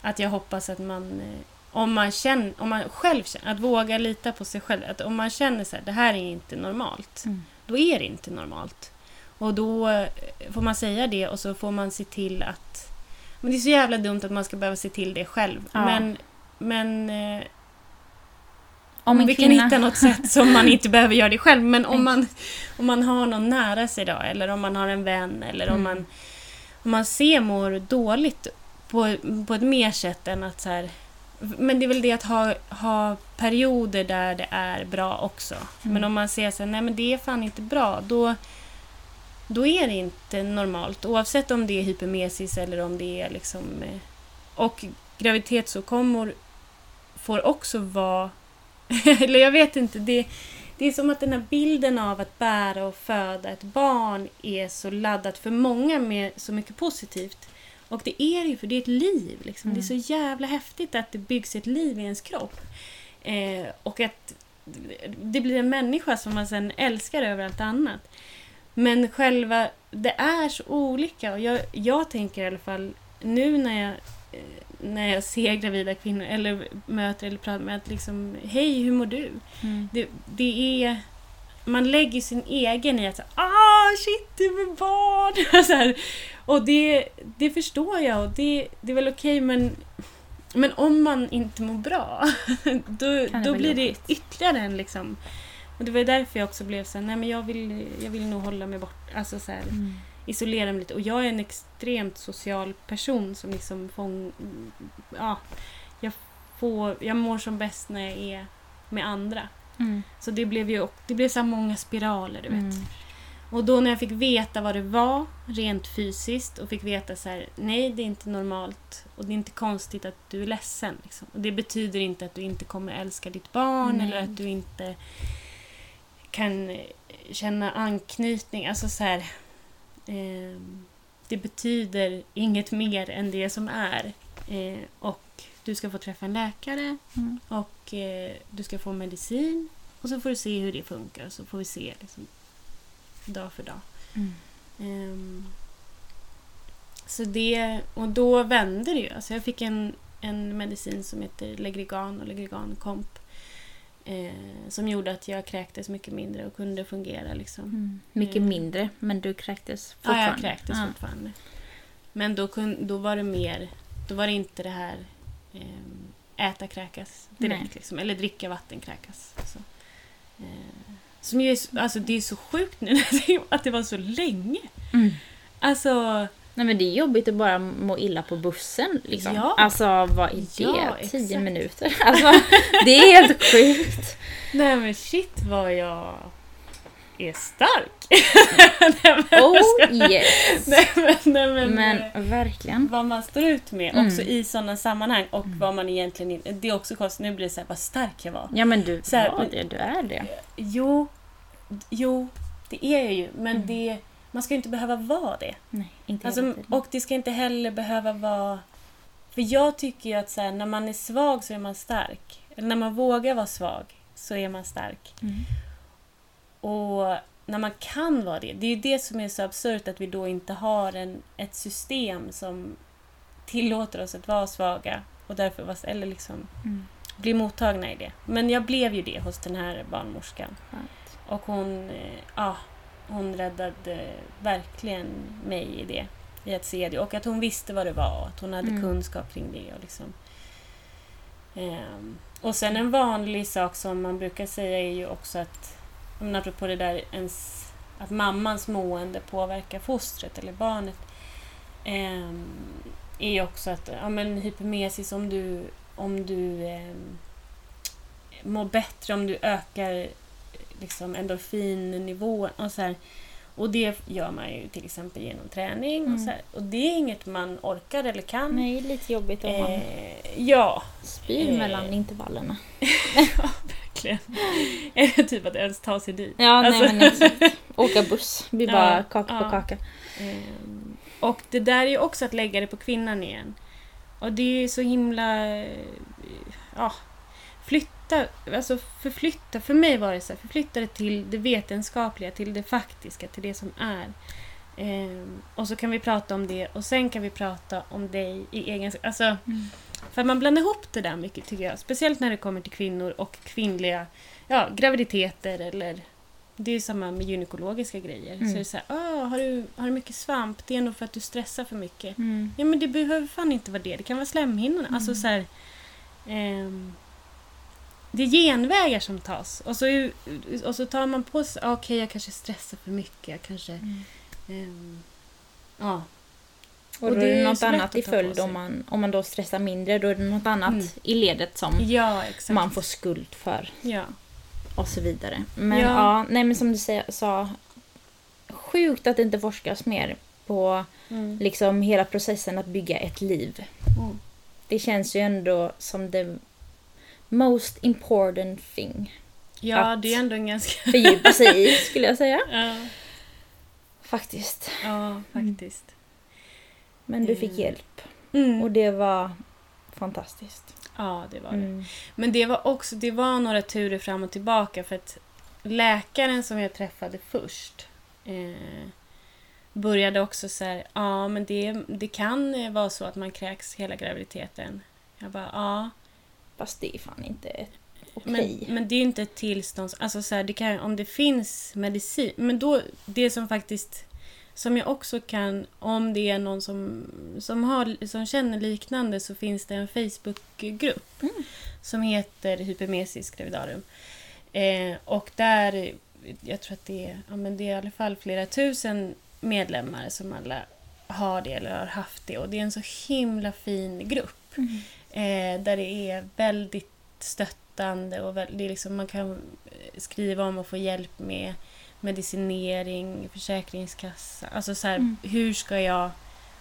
Speaker 2: att jag hoppas att man... Eh, om man känner, om man själv känner, att våga lita på sig själv. Att om man känner så här, det här är inte normalt.
Speaker 1: Mm.
Speaker 2: Då är det inte normalt. Och då eh, får man säga det och så får man se till att... Men det är så jävla dumt att man ska behöva se till det själv.
Speaker 1: Ja.
Speaker 2: Men, men eh,
Speaker 1: Om
Speaker 2: vi
Speaker 1: kvinna...
Speaker 2: kan hitta något sätt som man inte behöver göra det själv. Men om man, om man har någon nära sig då, eller om man har en vän, eller om
Speaker 1: Mm.
Speaker 2: man, om man ser mår dåligt på, på ett mer sätt än att så här... Men det är väl det att ha, ha perioder där det är bra också.
Speaker 1: Mm.
Speaker 2: Men om man ser så här, nej men det är fan inte bra, då, då är det inte normalt. Oavsett om det är hypermesis eller om det är liksom... eh, Och graviditetsåkommor får också vara... eller jag vet inte, det, det är som att den här bilden av att bära och föda ett barn är så laddat för många med så mycket positivt. Och det är det ju, för det är ett liv. Liksom.
Speaker 1: Mm.
Speaker 2: Det är så jävla häftigt att det byggs ett liv i ens kropp. Eh, och att det blir en människa som man sen älskar över allt annat. Men själva, det är så olika och jag, jag tänker i alla fall nu när jag, eh, när jag ser gravida kvinnor eller möter eller pratar med att liksom, hej hur mår du?
Speaker 1: Mm.
Speaker 2: Det, det är, man lägger sin egen i att ah shit du är barn! så här, och det, det förstår jag och det, det är väl okej men men om man inte mår bra, då, då blir det
Speaker 1: jobbigt.
Speaker 2: ytterligare en liksom... Och det var därför jag också blev så här, nej men jag vill, jag vill nog hålla mig bort, alltså så här,
Speaker 1: Mm.
Speaker 2: isolera mig lite. Och jag är en extremt social person som liksom fång... Ja, jag, får, jag mår som bäst när jag är med andra.
Speaker 1: Mm.
Speaker 2: Så det blev ju det blev så många spiraler, du vet.
Speaker 1: Mm.
Speaker 2: Och då när jag fick veta vad det var, rent fysiskt, och fick veta så här, nej det är inte normalt och det är inte konstigt att du är ledsen. Liksom. Och det betyder inte att du inte kommer älska ditt barn
Speaker 1: Nej.
Speaker 2: eller att du inte kan eh, känna anknytning. Alltså så här, ehm, det betyder inget mer än det som är. Eh, och du ska få träffa en läkare
Speaker 1: Mm.
Speaker 2: och eh, du ska få medicin och så får du se hur det funkar så får vi se liksom, dag för dag.
Speaker 1: Mm.
Speaker 2: Ehm, så det, och då vände det ju. Alltså jag fick en, en medicin som heter Legrigan och Legrigan Comp. Eh, som gjorde att jag kräktes mycket mindre och kunde fungera. Liksom.
Speaker 1: Mm. Mycket
Speaker 2: Mm.
Speaker 1: mindre, men du kräktes
Speaker 2: Ja,
Speaker 1: fortfarande.
Speaker 2: jag kräktes
Speaker 1: Ja.
Speaker 2: fortfarande. Men då, kun, då var det mer, då var det inte det här äta kräkas direkt.
Speaker 1: Nej.
Speaker 2: Liksom, eller dricka vatten kräkas. Så. Eh, som ju är, så- alltså, det är så sjukt nu att det var så länge.
Speaker 1: Mm.
Speaker 2: Alltså,
Speaker 1: Nej men det är jobbigt att bara må illa på bussen. Liksom.
Speaker 2: Ja.
Speaker 1: Alltså vad är det?
Speaker 2: Ja,
Speaker 1: Tio
Speaker 2: exakt.
Speaker 1: minuter? Alltså, det är helt sjukt.
Speaker 2: nej men shit vad jag är stark. nej, men,
Speaker 1: Oh yes.
Speaker 2: nej, men, nej, men,
Speaker 1: Men
Speaker 2: eh,
Speaker 1: verkligen.
Speaker 2: vad man står ut med
Speaker 1: Mm.
Speaker 2: också i sådana sammanhang och vad man egentligen. Det är också konstigt, nu blir det så här, vad stark jag var.
Speaker 1: Ja men du
Speaker 2: Så här,
Speaker 1: var det, du är det.
Speaker 2: Jo, jo, det är jag ju. Men
Speaker 1: Mm.
Speaker 2: det, man ska ju inte behöva vara det.
Speaker 1: Nej, inte
Speaker 2: Alltså, och det ska inte heller behöva vara... För jag tycker ju att så här, när man är svag så är man stark. När man vågar vara svag så är man stark.
Speaker 1: Mm.
Speaker 2: Och när man kan vara det, det är ju det som är så absurt att vi då inte har en, ett system som tillåter oss att vara svaga och därför vara, eller liksom
Speaker 1: Mm.
Speaker 2: bli mottagna i det. Men jag blev ju det hos den här barnmorskan.
Speaker 1: Skönt.
Speaker 2: Och hon, eh, ja, hon räddade verkligen mig i det. I att se det. Och att hon visste vad det var. Att hon hade
Speaker 1: Mm.
Speaker 2: kunskap kring det. Och liksom, ehm, och sen en vanlig sak som man brukar säga är ju också att, men apropå det där ens, att mammans mående påverkar fostret eller barnet, eh, är också att ja, men hypermesis, om du, om du eh, mår bättre, om du ökar liksom endorfinnivån och så här, och det gör man ju till exempel genom träning.
Speaker 1: Mm.
Speaker 2: Och, så här, och det är inget man orkar eller kan.
Speaker 1: Nej, lite jobbigt om man
Speaker 2: Eh, ja,
Speaker 1: spyr
Speaker 2: eh.
Speaker 1: mellan intervallerna.
Speaker 2: verkligen. Det typ att ens ta sig dit?
Speaker 1: Ja,
Speaker 2: Alltså-
Speaker 1: nej men exakt. Åka buss blir
Speaker 2: Ja,
Speaker 1: bara kaka på
Speaker 2: ja.
Speaker 1: kaka.
Speaker 2: Ehm, och det där är ju också att lägga det på kvinnan igen. Och det är ju så himla... eh, Ja, flytta, alltså förflytta. För mig var det så här, förflytta det till det vetenskapliga, till det faktiska, till det som är. Ehm, och så kan vi prata om det och sen kan vi prata om dig i egen... Alltså,
Speaker 1: Mm.
Speaker 2: För man blandar ihop det där mycket tycker jag. Speciellt när det kommer till kvinnor och kvinnliga ja, graviditeter eller det är samma med gynekologiska grejer.
Speaker 1: Mm.
Speaker 2: Så det är så här, "Åh, har, du, har du mycket svamp? Det är nog för att du stressar för mycket.
Speaker 1: Mm.
Speaker 2: Ja men det behöver fan inte vara det. Det kan vara slemhinnorna.
Speaker 1: Mm.
Speaker 2: Alltså så här, ehm, det är genvägar som tas. Och så, och så tar man på sig, ah, okej jag kanske stressar för mycket. Jag kanske... Ehm, ja.
Speaker 1: Och,
Speaker 2: Och
Speaker 1: då
Speaker 2: det
Speaker 1: är något annat i följd om man, om man då stressar mindre. Då är det något annat
Speaker 2: Mm.
Speaker 1: i ledet som
Speaker 2: ja,
Speaker 1: man får skuld för.
Speaker 2: Ja.
Speaker 1: och så vidare. Men
Speaker 2: Ja.
Speaker 1: ja, nej men som du sa, sjukt att det inte forskas mer på
Speaker 2: Mm.
Speaker 1: liksom hela processen att bygga ett liv.
Speaker 2: Mm.
Speaker 1: Det känns ju ändå som the most important thing.
Speaker 2: Ja, det är ändå en ganska...
Speaker 1: Fördjupa sig i, skulle jag säga.
Speaker 2: Ja,
Speaker 1: Faktiskt.
Speaker 2: ja faktiskt.
Speaker 1: Men du fick
Speaker 2: Mm.
Speaker 1: hjälp.
Speaker 2: Mm.
Speaker 1: Och det var fantastiskt.
Speaker 2: Ja, det var det.
Speaker 1: Mm.
Speaker 2: Men det var också det var några turer fram och tillbaka för att läkaren som jag träffade först eh, började också så här, ja men det, det kan eh, vara så att man kräks hela graviditeten. Jag bara, ja.
Speaker 1: Fast det är fan inte okej.
Speaker 2: Men, men det är ju inte ett tillstånd, alltså så här, det kan, om det finns medicin, men då, det som faktiskt, som jag också kan, om det är någon som, som, har, som känner liknande så finns det en Facebookgrupp
Speaker 1: Mm.
Speaker 2: som heter Hypermesis gravidarum. Eh, och där, jag tror att det är, ja, men det är i alla fall flera tusen medlemmar som alla har det eller har haft det och det är en så himla fin grupp.
Speaker 1: Mm.
Speaker 2: Eh, där det är väldigt stöttande och väl, det är liksom, man kan skriva om och få hjälp med medicinering, försäkringskassa. Alltså så här,
Speaker 1: Mm.
Speaker 2: hur ska jag...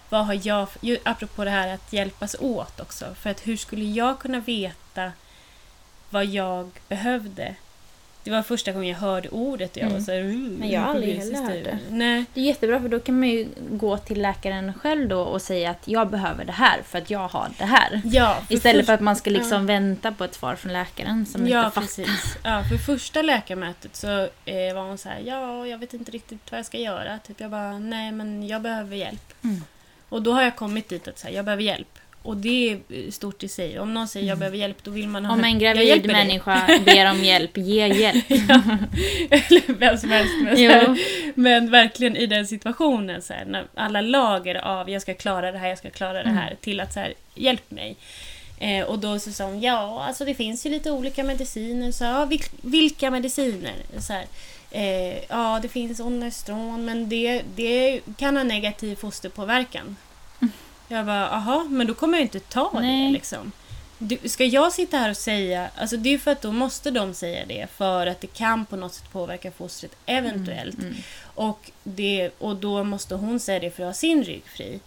Speaker 2: Vad har jag... ju, Apropå det här att hjälpas åt också. För att hur skulle jag kunna veta vad jag behövde? Det var första gången jag hörde ordet och jag
Speaker 1: Mm.
Speaker 2: var så här, "Uh,
Speaker 1: Men jag har aldrig heller hört
Speaker 2: typ."
Speaker 1: det.
Speaker 2: Nej.
Speaker 1: Det är jättebra för då kan man ju gå till läkaren själv då och säga att jag behöver det här för att jag har det här.
Speaker 2: Ja, för
Speaker 1: Istället
Speaker 2: först-
Speaker 1: för att man ska liksom vänta på ett svar från läkaren som
Speaker 2: ja,
Speaker 1: inte fattar.
Speaker 2: precis. Ja, för första läkarmötet så eh, var hon så här, ja, jag vet inte riktigt vad jag ska göra. Typ jag bara, nej men jag behöver hjälp.
Speaker 1: Mm.
Speaker 2: Och då har jag kommit dit att säga, jag behöver hjälp. Och det är stort i sig. Om någon säger jag
Speaker 1: Mm.
Speaker 2: behöver hjälp, då vill man ha
Speaker 1: Om en gravid
Speaker 2: hjälper dig.
Speaker 1: människa ber om hjälp, ge hjälp.
Speaker 2: Eller vem som helst. Men, här, men verkligen i den situationen, så här, när alla lager av jag ska klara det här, jag ska klara det
Speaker 1: Mm.
Speaker 2: här, till att så här, hjälp mig. Eh, och då så sa hon, ja, alltså det finns ju lite olika mediciner. Så, ja, vil, vilka mediciner? Så eh, ja, det finns onestron, men det, det kan ha negativ fosterpåverkan. Jag bara, aha, men då kommer jag inte ta
Speaker 1: Nej.
Speaker 2: det liksom. Du, ska jag sitta här och säga, alltså det är för att då måste de säga det för att det kan på något sätt påverka fostret eventuellt.
Speaker 1: Mm.
Speaker 2: Och, det, och då måste hon säga det för att ha sin rygg fri.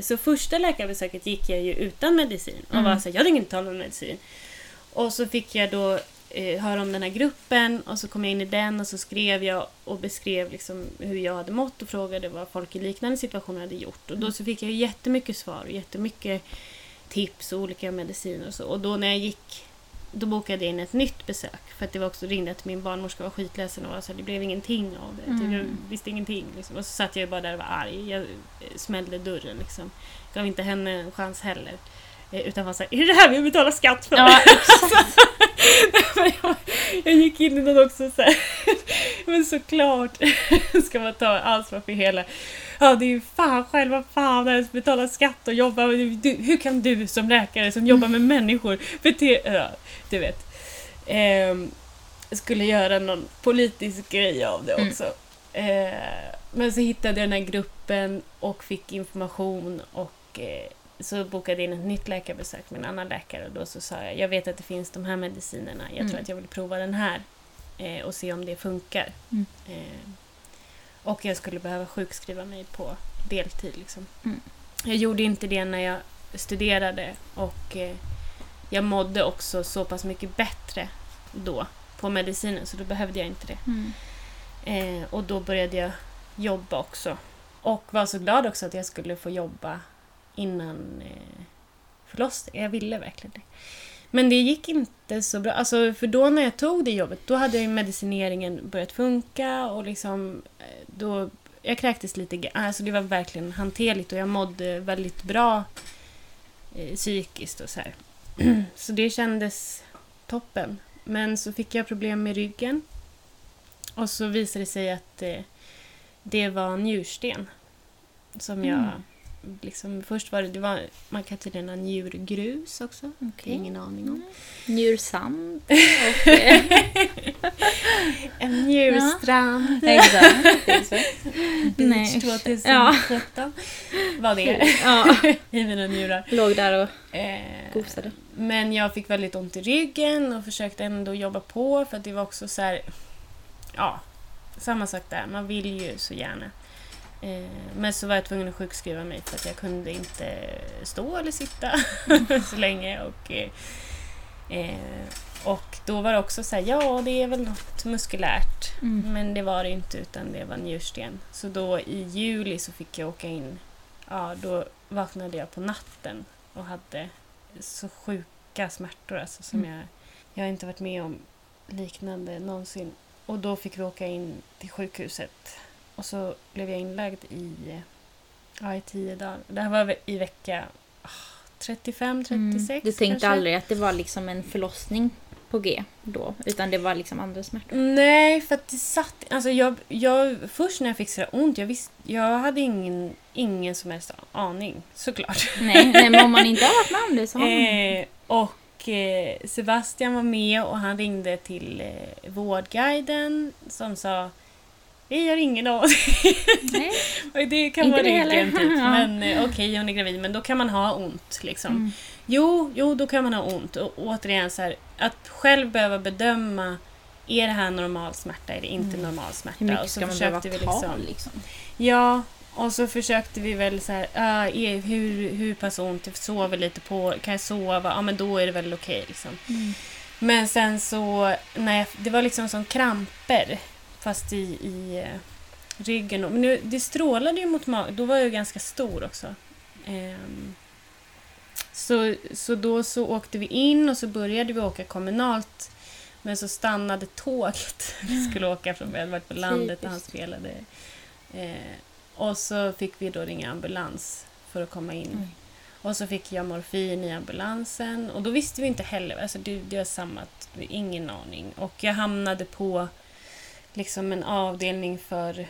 Speaker 2: Så första läkarbesöket gick jag ju utan medicin och
Speaker 1: Mm.
Speaker 2: var så här, jag tänker inte ta någon medicin. Och så fick jag då eh, höra om den här gruppen och så kom jag in i den och så skrev jag och beskrev liksom hur jag hade mått och frågade vad folk i liknande situationer hade gjort. Och då så fick jag jättemycket svar och jättemycket tips och olika mediciner och så. Och då när jag gick då bokade jag in ett nytt besök. För att det var också ringde att min barnmorska var skitledsen och var så här, det blev ingenting av det.
Speaker 1: Mm.
Speaker 2: jag visste ingenting. Liksom. Och så satt jag bara där och var arg. Jag eh, smällde dörren liksom. Gav inte henne en chans heller. Eh, Utan var såhär, är det det här vi betalar skatt för?
Speaker 1: Ja, exakt.
Speaker 2: Jag, jag gick in i den också så här. Men såklart ska man ta ansvar för hela... Ja, det är ju fan själva fan ens betala skatt och jobba. Du, hur kan du som läkare som jobbar med människor bete... Ja, du vet. Ehm, skulle göra någon politisk grej av det också. Mm. Eh, men så hittade jag den här gruppen och fick information och eh, så bokade jag in ett nytt läkarbesök med en annan läkare och då så sa jag, jag vet att det finns de här medicinerna, jag mm. tror att jag vill prova den här eh, och se om det funkar. Mm. Eh, och jag skulle behöva sjukskriva mig på deltid. Liksom. Mm. Jag gjorde inte det när jag studerade och eh, jag mådde också så pass mycket bättre då på medicinen så då behövde jag inte det. Mm. Eh, och då började jag jobba också. Och var så glad också att jag skulle få jobba innan eh, förlossningen. Jag ville verkligen det. Men det gick inte så bra. Alltså, för då när jag tog det jobbet, då hade ju medicineringen börjat funka och liksom eh, då... Jag kräktes lite Alltså det var verkligen hanterligt och jag mådde väldigt bra eh, psykiskt och så här. så det kändes toppen. Men så fick jag problem med ryggen. Och så visade det sig att eh, det var njursten. Som jag mm liksom, först var det, det var, man kan tydligen ha njurgrus också. Okay. Ingen aning om. Mm.
Speaker 1: Njursand.
Speaker 2: En njurstrand. Ja.
Speaker 1: Exakt.
Speaker 2: Beach 2017 ja. var det. Ja. I mina njurar.
Speaker 1: Låg där och eh, gosade.
Speaker 2: Men jag fick väldigt ont i ryggen och försökte ändå jobba på för att det var också så här, Ja, samma sak där. Man vill ju så gärna. Eh, men så var jag tvungen att sjukskriva mig för att jag kunde inte stå eller sitta så länge. Och, eh, och då var det också så här, ja det är väl något muskulärt. Mm. Men det var det inte utan det var njursten. Så då i juli så fick jag åka in. Ja, då vaknade jag på natten och hade så sjuka smärtor alltså, som mm. jag, jag har inte varit med om liknande någonsin. Och då fick vi åka in till sjukhuset och så blev jag inlagd i, ja, i tio dagar. Det här var i vecka 35, 36 mm.
Speaker 1: Du tänkte kanske? aldrig att det var liksom en förlossning på G då? Utan det var liksom andra smärtor?
Speaker 2: Nej, för att det satt... Alltså jag, jag, först när jag fick så ont, jag, visst, jag hade ingen, ingen som helst aning såklart.
Speaker 1: Nej, nej men om man inte har varit med om det så har
Speaker 2: man... Eh, och eh, Sebastian var med och han ringde till eh, Vårdguiden som sa vi har ingen aning. det kan vara ryggen typ. Men eh, okej, okay, hon är gravid, men då kan man ha ont. Liksom. Mm. Jo, jo, då kan man ha ont. Och återigen, så här, att själv behöva bedöma är det här normal smärta eller inte mm. normal smärta?
Speaker 1: Hur mycket ska man behöva vi liksom, ta? Liksom?
Speaker 2: Ja, och så försökte vi väl så här, uh, hur, hur pass ont? Jag sover lite på, kan jag sova? Ja, men då är det väl okej. Okay, liksom. Mm. Men sen så, nej, det var liksom som kramper fast i, i eh, ryggen. Men nu, det strålade ju mot magen. Då var jag ganska stor också. Um, så, så då så åkte vi in och så började vi åka kommunalt. Men så stannade tåget. Vi skulle åka från, vi hade varit på landet och han spelade. Eh, och så fick vi då ringa ambulans för att komma in. Mm. Och så fick jag morfin i ambulansen. Och då visste vi inte heller. Alltså det, det var samma, ingen aning. Och jag hamnade på liksom en avdelning för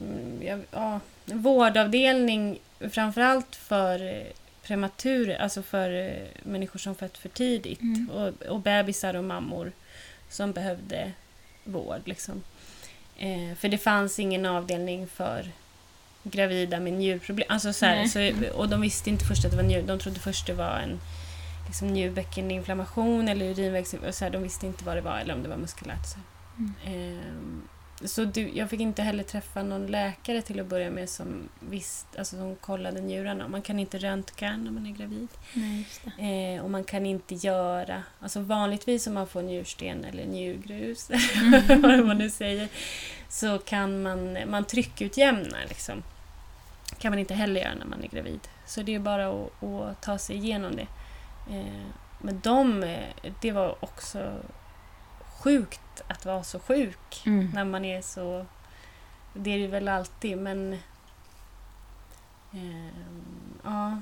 Speaker 2: mm, ja, ja, vårdavdelning framförallt för prematurer, alltså för eh, människor som fött för tidigt mm. och, och bebisar och mammor som behövde vård. Liksom. Eh, för det fanns ingen avdelning för gravida med njurproblem. Alltså så, här, så och de visste inte först att det var njur, de trodde först det var en liksom, njurbäckeninflammation eller urinvägs... de visste inte vad det var eller om det var muskulärt. Så. Mm. Så du, jag fick inte heller träffa någon läkare till att börja med som, visst, alltså som kollade njurarna. Man kan inte röntga när man är gravid.
Speaker 1: Nej,
Speaker 2: eh, och man kan inte göra... Alltså vanligtvis om man får njursten eller njurgrus, mm. vad man nu säger, så kan man, man tryckutjämna. Liksom. kan man inte heller göra när man är gravid. Så det är bara att, att ta sig igenom det. Eh, men de, eh, det var också sjukt att vara så sjuk mm. när man är så... Det är det väl alltid, men... Eh, ja.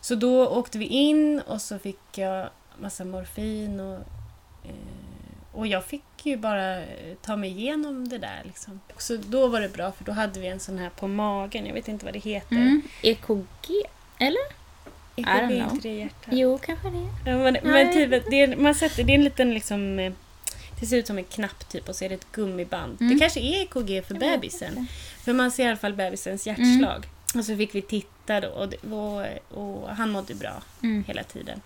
Speaker 2: Så då åkte vi in och så fick jag massa morfin och, eh, och jag fick ju bara eh, ta mig igenom det där. Liksom. Så då var det bra för då hade vi en sån här på magen, jag vet inte vad det heter.
Speaker 1: Mm. EKG, eller?
Speaker 2: EKG, är inte det hjärtat?
Speaker 1: Jo, kanske det.
Speaker 2: Ja, men, men typ, det är, man sätter, det är en liten liksom... Det ser ut som en knapp typ och så är det ett gummiband.
Speaker 1: Mm.
Speaker 2: Det kanske är EKG för bebisen. För man ser i alla fall bebisens hjärtslag. Och så fick vi titta då och, det, och, och han mådde bra
Speaker 1: Mm.
Speaker 2: hela tiden.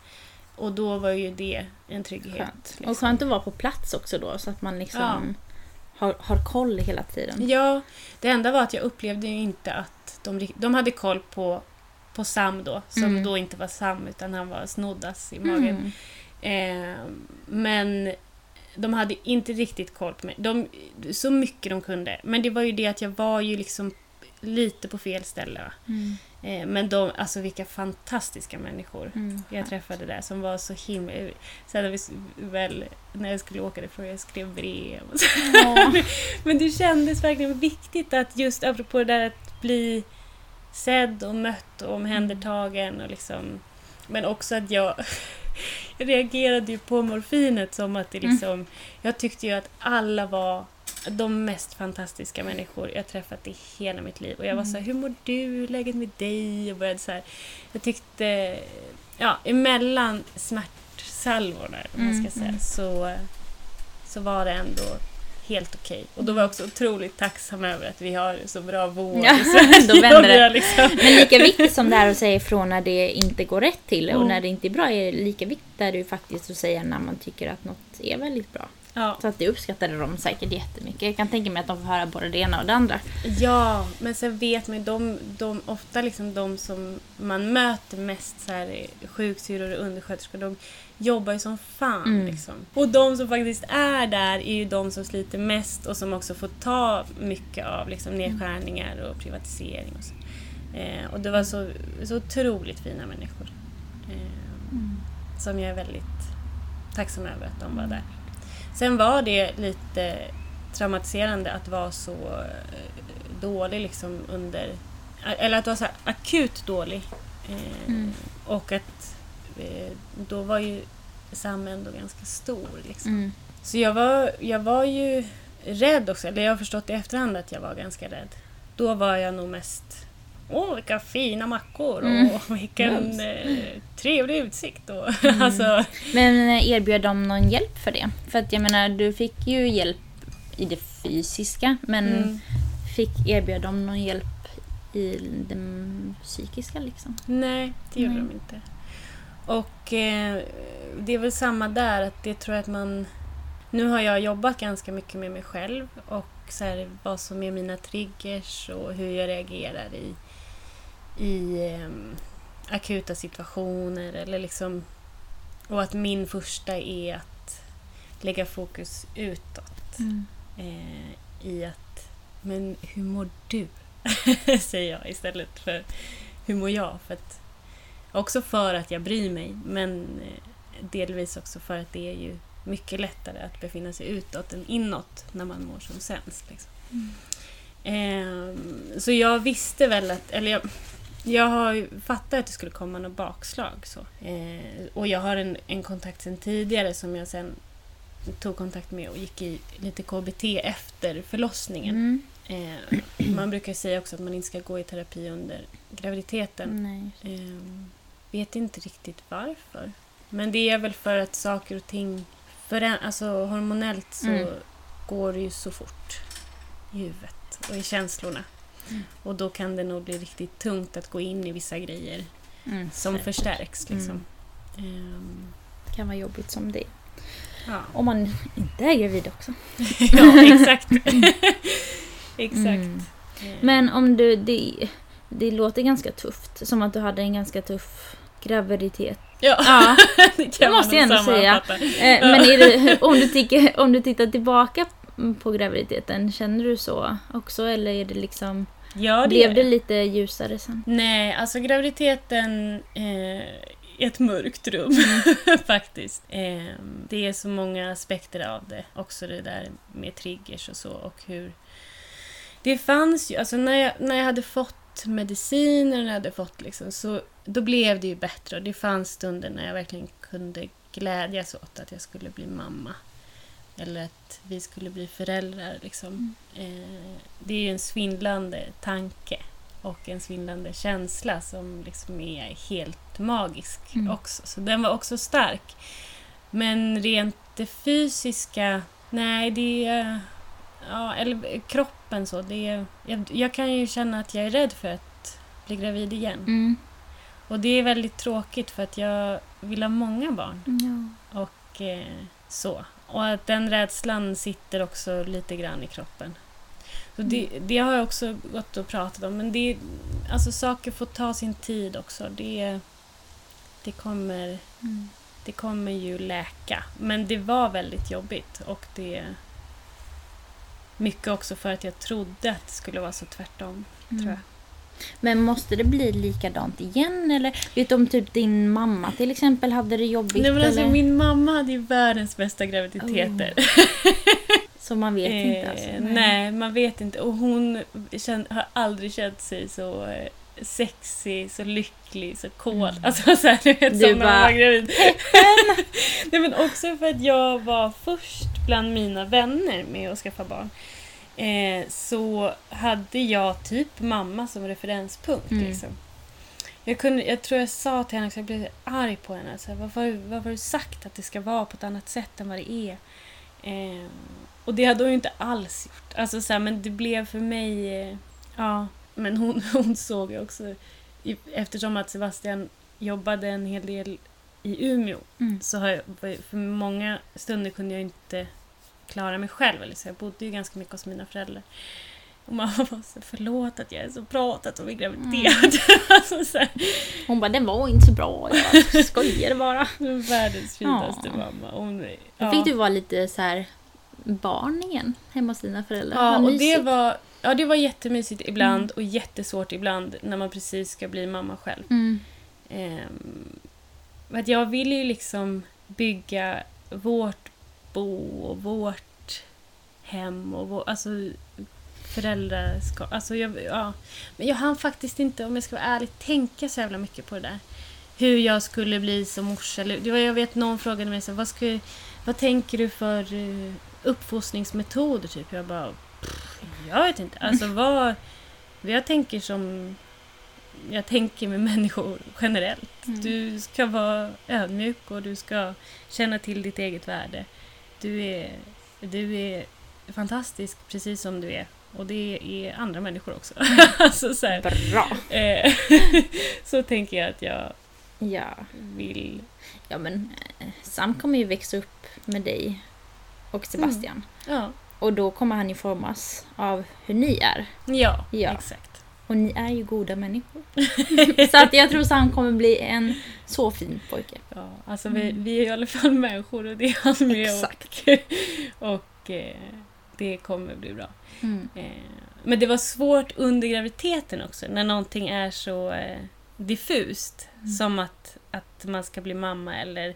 Speaker 2: Och då var ju det en trygghet.
Speaker 1: Skönt.
Speaker 2: liksom.
Speaker 1: Och skönt att vara på plats också då så att man liksom har, har koll hela tiden.
Speaker 2: Ja, det enda var att jag upplevde ju inte att de, de hade koll på, på Sam då, som
Speaker 1: Mm.
Speaker 2: då inte var Sam utan han var Snoddas i magen.
Speaker 1: Mm.
Speaker 2: Eh, men de hade inte riktigt koll på mig. De, så mycket de kunde. Men det var ju det att jag var ju liksom lite på fel ställe.
Speaker 1: Mm.
Speaker 2: Eh, men de, alltså vilka fantastiska människor
Speaker 1: Mm.
Speaker 2: jag träffade där som var så himla... Sen när, vi, väl, när jag skulle åka därifrån, jag skrev brev och så.
Speaker 1: Ja.
Speaker 2: Men det kändes verkligen viktigt att just apropå det där att bli sedd och mött och omhändertagen och liksom... Men också att jag... Jag reagerade ju på morfinet som att det
Speaker 1: Mm.
Speaker 2: liksom... Jag tyckte ju att alla var de mest fantastiska människor jag träffat i hela mitt liv. Och jag var så här, hur mår du? Läget med dig? Och började så här, jag tyckte... Ja, emellan smärtsalvorna, om man ska
Speaker 1: Mm,
Speaker 2: säga,
Speaker 1: mm.
Speaker 2: så, så var det ändå helt okej. Och då var jag också otroligt tacksam över att vi har så bra vård
Speaker 1: Ja,
Speaker 2: i Sverige.
Speaker 1: då vänder det.
Speaker 2: Liksom.
Speaker 1: Men lika viktigt som det är att säga ifrån när det inte går rätt till och
Speaker 2: Mm.
Speaker 1: när det inte är bra är lika viktigt är det ju faktiskt att säga när man tycker att något är väldigt bra.
Speaker 2: Ja.
Speaker 1: Så att det uppskattade de säkert jättemycket. Jag kan tänka mig att de får höra både det ena och det andra.
Speaker 2: ja, men sen vet man ju, de, de, ofta liksom de som man möter mest, så här, sjuksyrror och undersköterskor, de jobbar ju som fan.
Speaker 1: Mm.
Speaker 2: Liksom. Och de som faktiskt är där är ju de som sliter mest och som också får ta mycket av liksom, nedskärningar och privatisering. Och, så. Eh, och det var så, så otroligt fina människor. Eh, Som jag är väldigt tacksam över att de var där. Sen var det lite traumatiserande att vara så eh, dålig liksom under... Eller att vara så akut dålig. Eh,
Speaker 1: Mm.
Speaker 2: Och att eh, då var ju Sam ändå ganska stor. Liksom.
Speaker 1: Mm.
Speaker 2: Så jag var, jag var ju rädd också. Eller jag har förstått i efterhand att jag var ganska rädd. Då var jag nog mest Åh, vilka fina mackor och
Speaker 1: Mm.
Speaker 2: vilken
Speaker 1: Mums.
Speaker 2: eh, trevlig utsikt. Och,
Speaker 1: Mm.
Speaker 2: alltså,
Speaker 1: Men eh, erbjöd de någon hjälp för det? För att jag menar, du fick ju hjälp i det fysiska, men
Speaker 2: mm.
Speaker 1: fick erbjöd de någon hjälp i det psykiska liksom?
Speaker 2: Nej, det gjorde
Speaker 1: Nej.
Speaker 2: de inte. Och eh, det är väl samma där, att det tror jag att man... Nu har jag jobbat ganska mycket med mig själv och så här, vad som är mina triggers och hur jag reagerar i, i eh, akuta situationer. Eller liksom, och att min första är att lägga fokus utåt. Eh, I att, men hur mår du? Säger jag istället för hur mår jag? För att, också för att jag bryr mig, men eh, delvis också för att det är ju mycket lättare att befinna sig utåt än inåt när man mår som sämst. Liksom. Ehm, så jag visste väl att, eller jag, jag har fattat att det skulle komma något bakslag. Så. Eh, och jag har en, en kontakt sedan tidigare som jag sen tog kontakt med och gick i lite KBT efter förlossningen.
Speaker 1: Mm.
Speaker 2: Eh, man brukar säga också att man inte ska gå i terapi under graviditeten. Eh, vet inte riktigt varför. Men det är väl för att saker och ting... Förä- alltså hormonellt så
Speaker 1: Mm.
Speaker 2: går det ju så fort i huvudet och i känslorna.
Speaker 1: Mm.
Speaker 2: Och då kan det nog bli riktigt tungt att gå in i vissa grejer
Speaker 1: Mm.
Speaker 2: som
Speaker 1: Så
Speaker 2: förstärks. Liksom. Ehm,
Speaker 1: det kan vara jobbigt som det.
Speaker 2: ja.
Speaker 1: Om man inte är gravid också.
Speaker 2: ja, exakt. exakt.
Speaker 1: Mm.
Speaker 2: Eh,
Speaker 1: Men om du, det, det låter ganska tufft. Som att du hade en ganska tuff graviditet.
Speaker 2: ja,
Speaker 1: Ja,
Speaker 2: det kan
Speaker 1: det måste jag ändå säga. Eh, Men är det, om, du tycker, om du tittar tillbaka på graviditeten, känner du så också? Eller är det liksom,
Speaker 2: Ja, det
Speaker 1: blev det lite ljusare sen?
Speaker 2: Nej, alltså graviditeten eh, är ett mörkt rum faktiskt. Eh, det är så många aspekter av det. Också det där med triggers och så och hur... Det fanns ju, alltså när jag, när jag hade fått mediciner, när jag hade fått liksom, så då blev det ju bättre och det fanns stunder när jag verkligen kunde glädjas åt att jag skulle bli mamma. Eller att vi skulle bli föräldrar. Liksom. Eh, det är ju en svindlande tanke och en svindlande känsla som liksom är helt magisk
Speaker 1: Mm.
Speaker 2: också. Så den var också stark. Men rent det fysiska, nej det är... Ja, eller kroppen så. Det är, jag, jag kan ju känna att jag är rädd för att bli gravid igen.
Speaker 1: Mm.
Speaker 2: Och det är väldigt tråkigt för att jag vill ha många barn.
Speaker 1: Ja.
Speaker 2: Och eh, så. Och att den rädslan sitter också lite grann i kroppen. Så det, det har jag också gått och pratat om. Men det, alltså saker får ta sin tid också. Det, det, kommer,
Speaker 1: Mm.
Speaker 2: det kommer ju läka. Men det var väldigt jobbigt. Och det... Mycket också för att jag trodde att det skulle vara så tvärtom.
Speaker 1: Mm.
Speaker 2: Tror jag.
Speaker 1: Men måste det bli likadant igen? Eller vet du om typ din mamma till exempel hade det jobbigt?
Speaker 2: Nej, men alltså,
Speaker 1: eller?
Speaker 2: min mamma hade ju världens bästa graviditeter.
Speaker 1: Så man vet inte alltså?
Speaker 2: Eh, nej, man vet inte. Och hon har aldrig känt sig så eh, sexig, så lycklig, så cool.
Speaker 1: Mm.
Speaker 2: Alltså så här, du vet,
Speaker 1: Du
Speaker 2: som när man
Speaker 1: bara,
Speaker 2: var gravid. nej, men också för att jag var först bland mina vänner med att skaffa barn. Eh, så hade jag typ mamma som referenspunkt.
Speaker 1: Mm.
Speaker 2: Liksom. Jag, kunde, jag tror jag sa till henne att jag blev arg på henne. Så här, varför, varför har du sagt att det ska vara på ett annat sätt än vad det är? Eh, och det hade hon ju inte alls gjort. Alltså, så här, men det blev för mig... Eh, ja, men hon, hon såg ju också... i- Eftersom att Sebastian jobbade en hel del i Umeå
Speaker 1: Mm.
Speaker 2: så har jag, för många stunder kunde jag inte klara mig själv. Eller så jag bodde ju ganska mycket hos mina föräldrar. Och mamma var så förlåt att jag är så pratat om min graviditet. alltså, så här,
Speaker 1: Hon bara, den var inte så bra. Jag skojade bara.
Speaker 2: världens finaste
Speaker 1: Ja.
Speaker 2: mamma. Hon,
Speaker 1: Då
Speaker 2: ja.
Speaker 1: fick du vara lite så här barn igen hemma hos dina föräldrar.
Speaker 2: Ja, och det var, ja, det var jättemysigt ibland
Speaker 1: Mm.
Speaker 2: och jättesvårt ibland när man precis ska bli mamma själv.
Speaker 1: Mm.
Speaker 2: Ehm, att jag vill ju liksom bygga vårt bo och vårt hem och vår, alltså föräldraskap. Alltså jag, ja. Men jag hann faktiskt inte, om jag ska vara ärlig, tänka så jävla mycket på det där. Hur jag skulle bli som morsa. Eller, jag vet någon frågade mig så vad, ska, vad tänker du för uh, uppfostringsmetoder? Typ. Jag bara, pff, jag vet inte. Alltså vad, jag tänker som jag tänker med människor generellt.
Speaker 1: Mm.
Speaker 2: Du ska vara ödmjuk och du ska känna till ditt eget värde. Du är, du är fantastisk precis som du är. Och det är andra människor också. alltså så, här,
Speaker 1: Bra.
Speaker 2: eh, så tänker jag att jag
Speaker 1: Ja.
Speaker 2: vill...
Speaker 1: ja, men eh, Sam kommer ju växa upp med dig och Sebastian.
Speaker 2: Ja,
Speaker 1: Och då kommer han ju formas av hur ni är.
Speaker 2: ja,
Speaker 1: Ja.
Speaker 2: exakt.
Speaker 1: Och ni är ju goda människor. så att jag tror Sam kommer bli en så fin pojke.
Speaker 2: Ja, alltså vi,
Speaker 1: Mm.
Speaker 2: vi är i alla fall människor och det är han med.
Speaker 1: Exakt.
Speaker 2: Och, och eh, det kommer bli bra.
Speaker 1: Mm.
Speaker 2: Eh, Men det var svårt under graviditeten också, när någonting är så eh, diffust.
Speaker 1: Mm.
Speaker 2: Som att, att man ska bli mamma eller,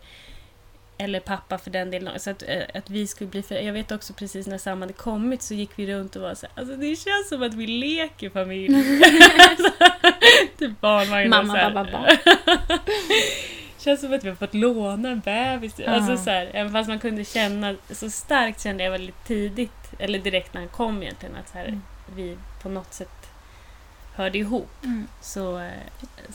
Speaker 2: eller pappa för den delen. Så att, eh, att vi skulle bli för, Jag vet också precis när Sam hade kommit så gick vi runt och var så här, alltså det känns som att vi leker familj. alltså, typ barnvagn
Speaker 1: Mamma,
Speaker 2: så här.
Speaker 1: babba, barn.
Speaker 2: känns som att vi har fått låna en bebis.
Speaker 1: Ja.
Speaker 2: Alltså så här, även fast man kunde känna, så starkt kände jag väldigt tidigt, eller direkt när han kom egentligen, att så här,
Speaker 1: Mm.
Speaker 2: vi på något sätt hörde ihop.
Speaker 1: Mm.
Speaker 2: Så, eh,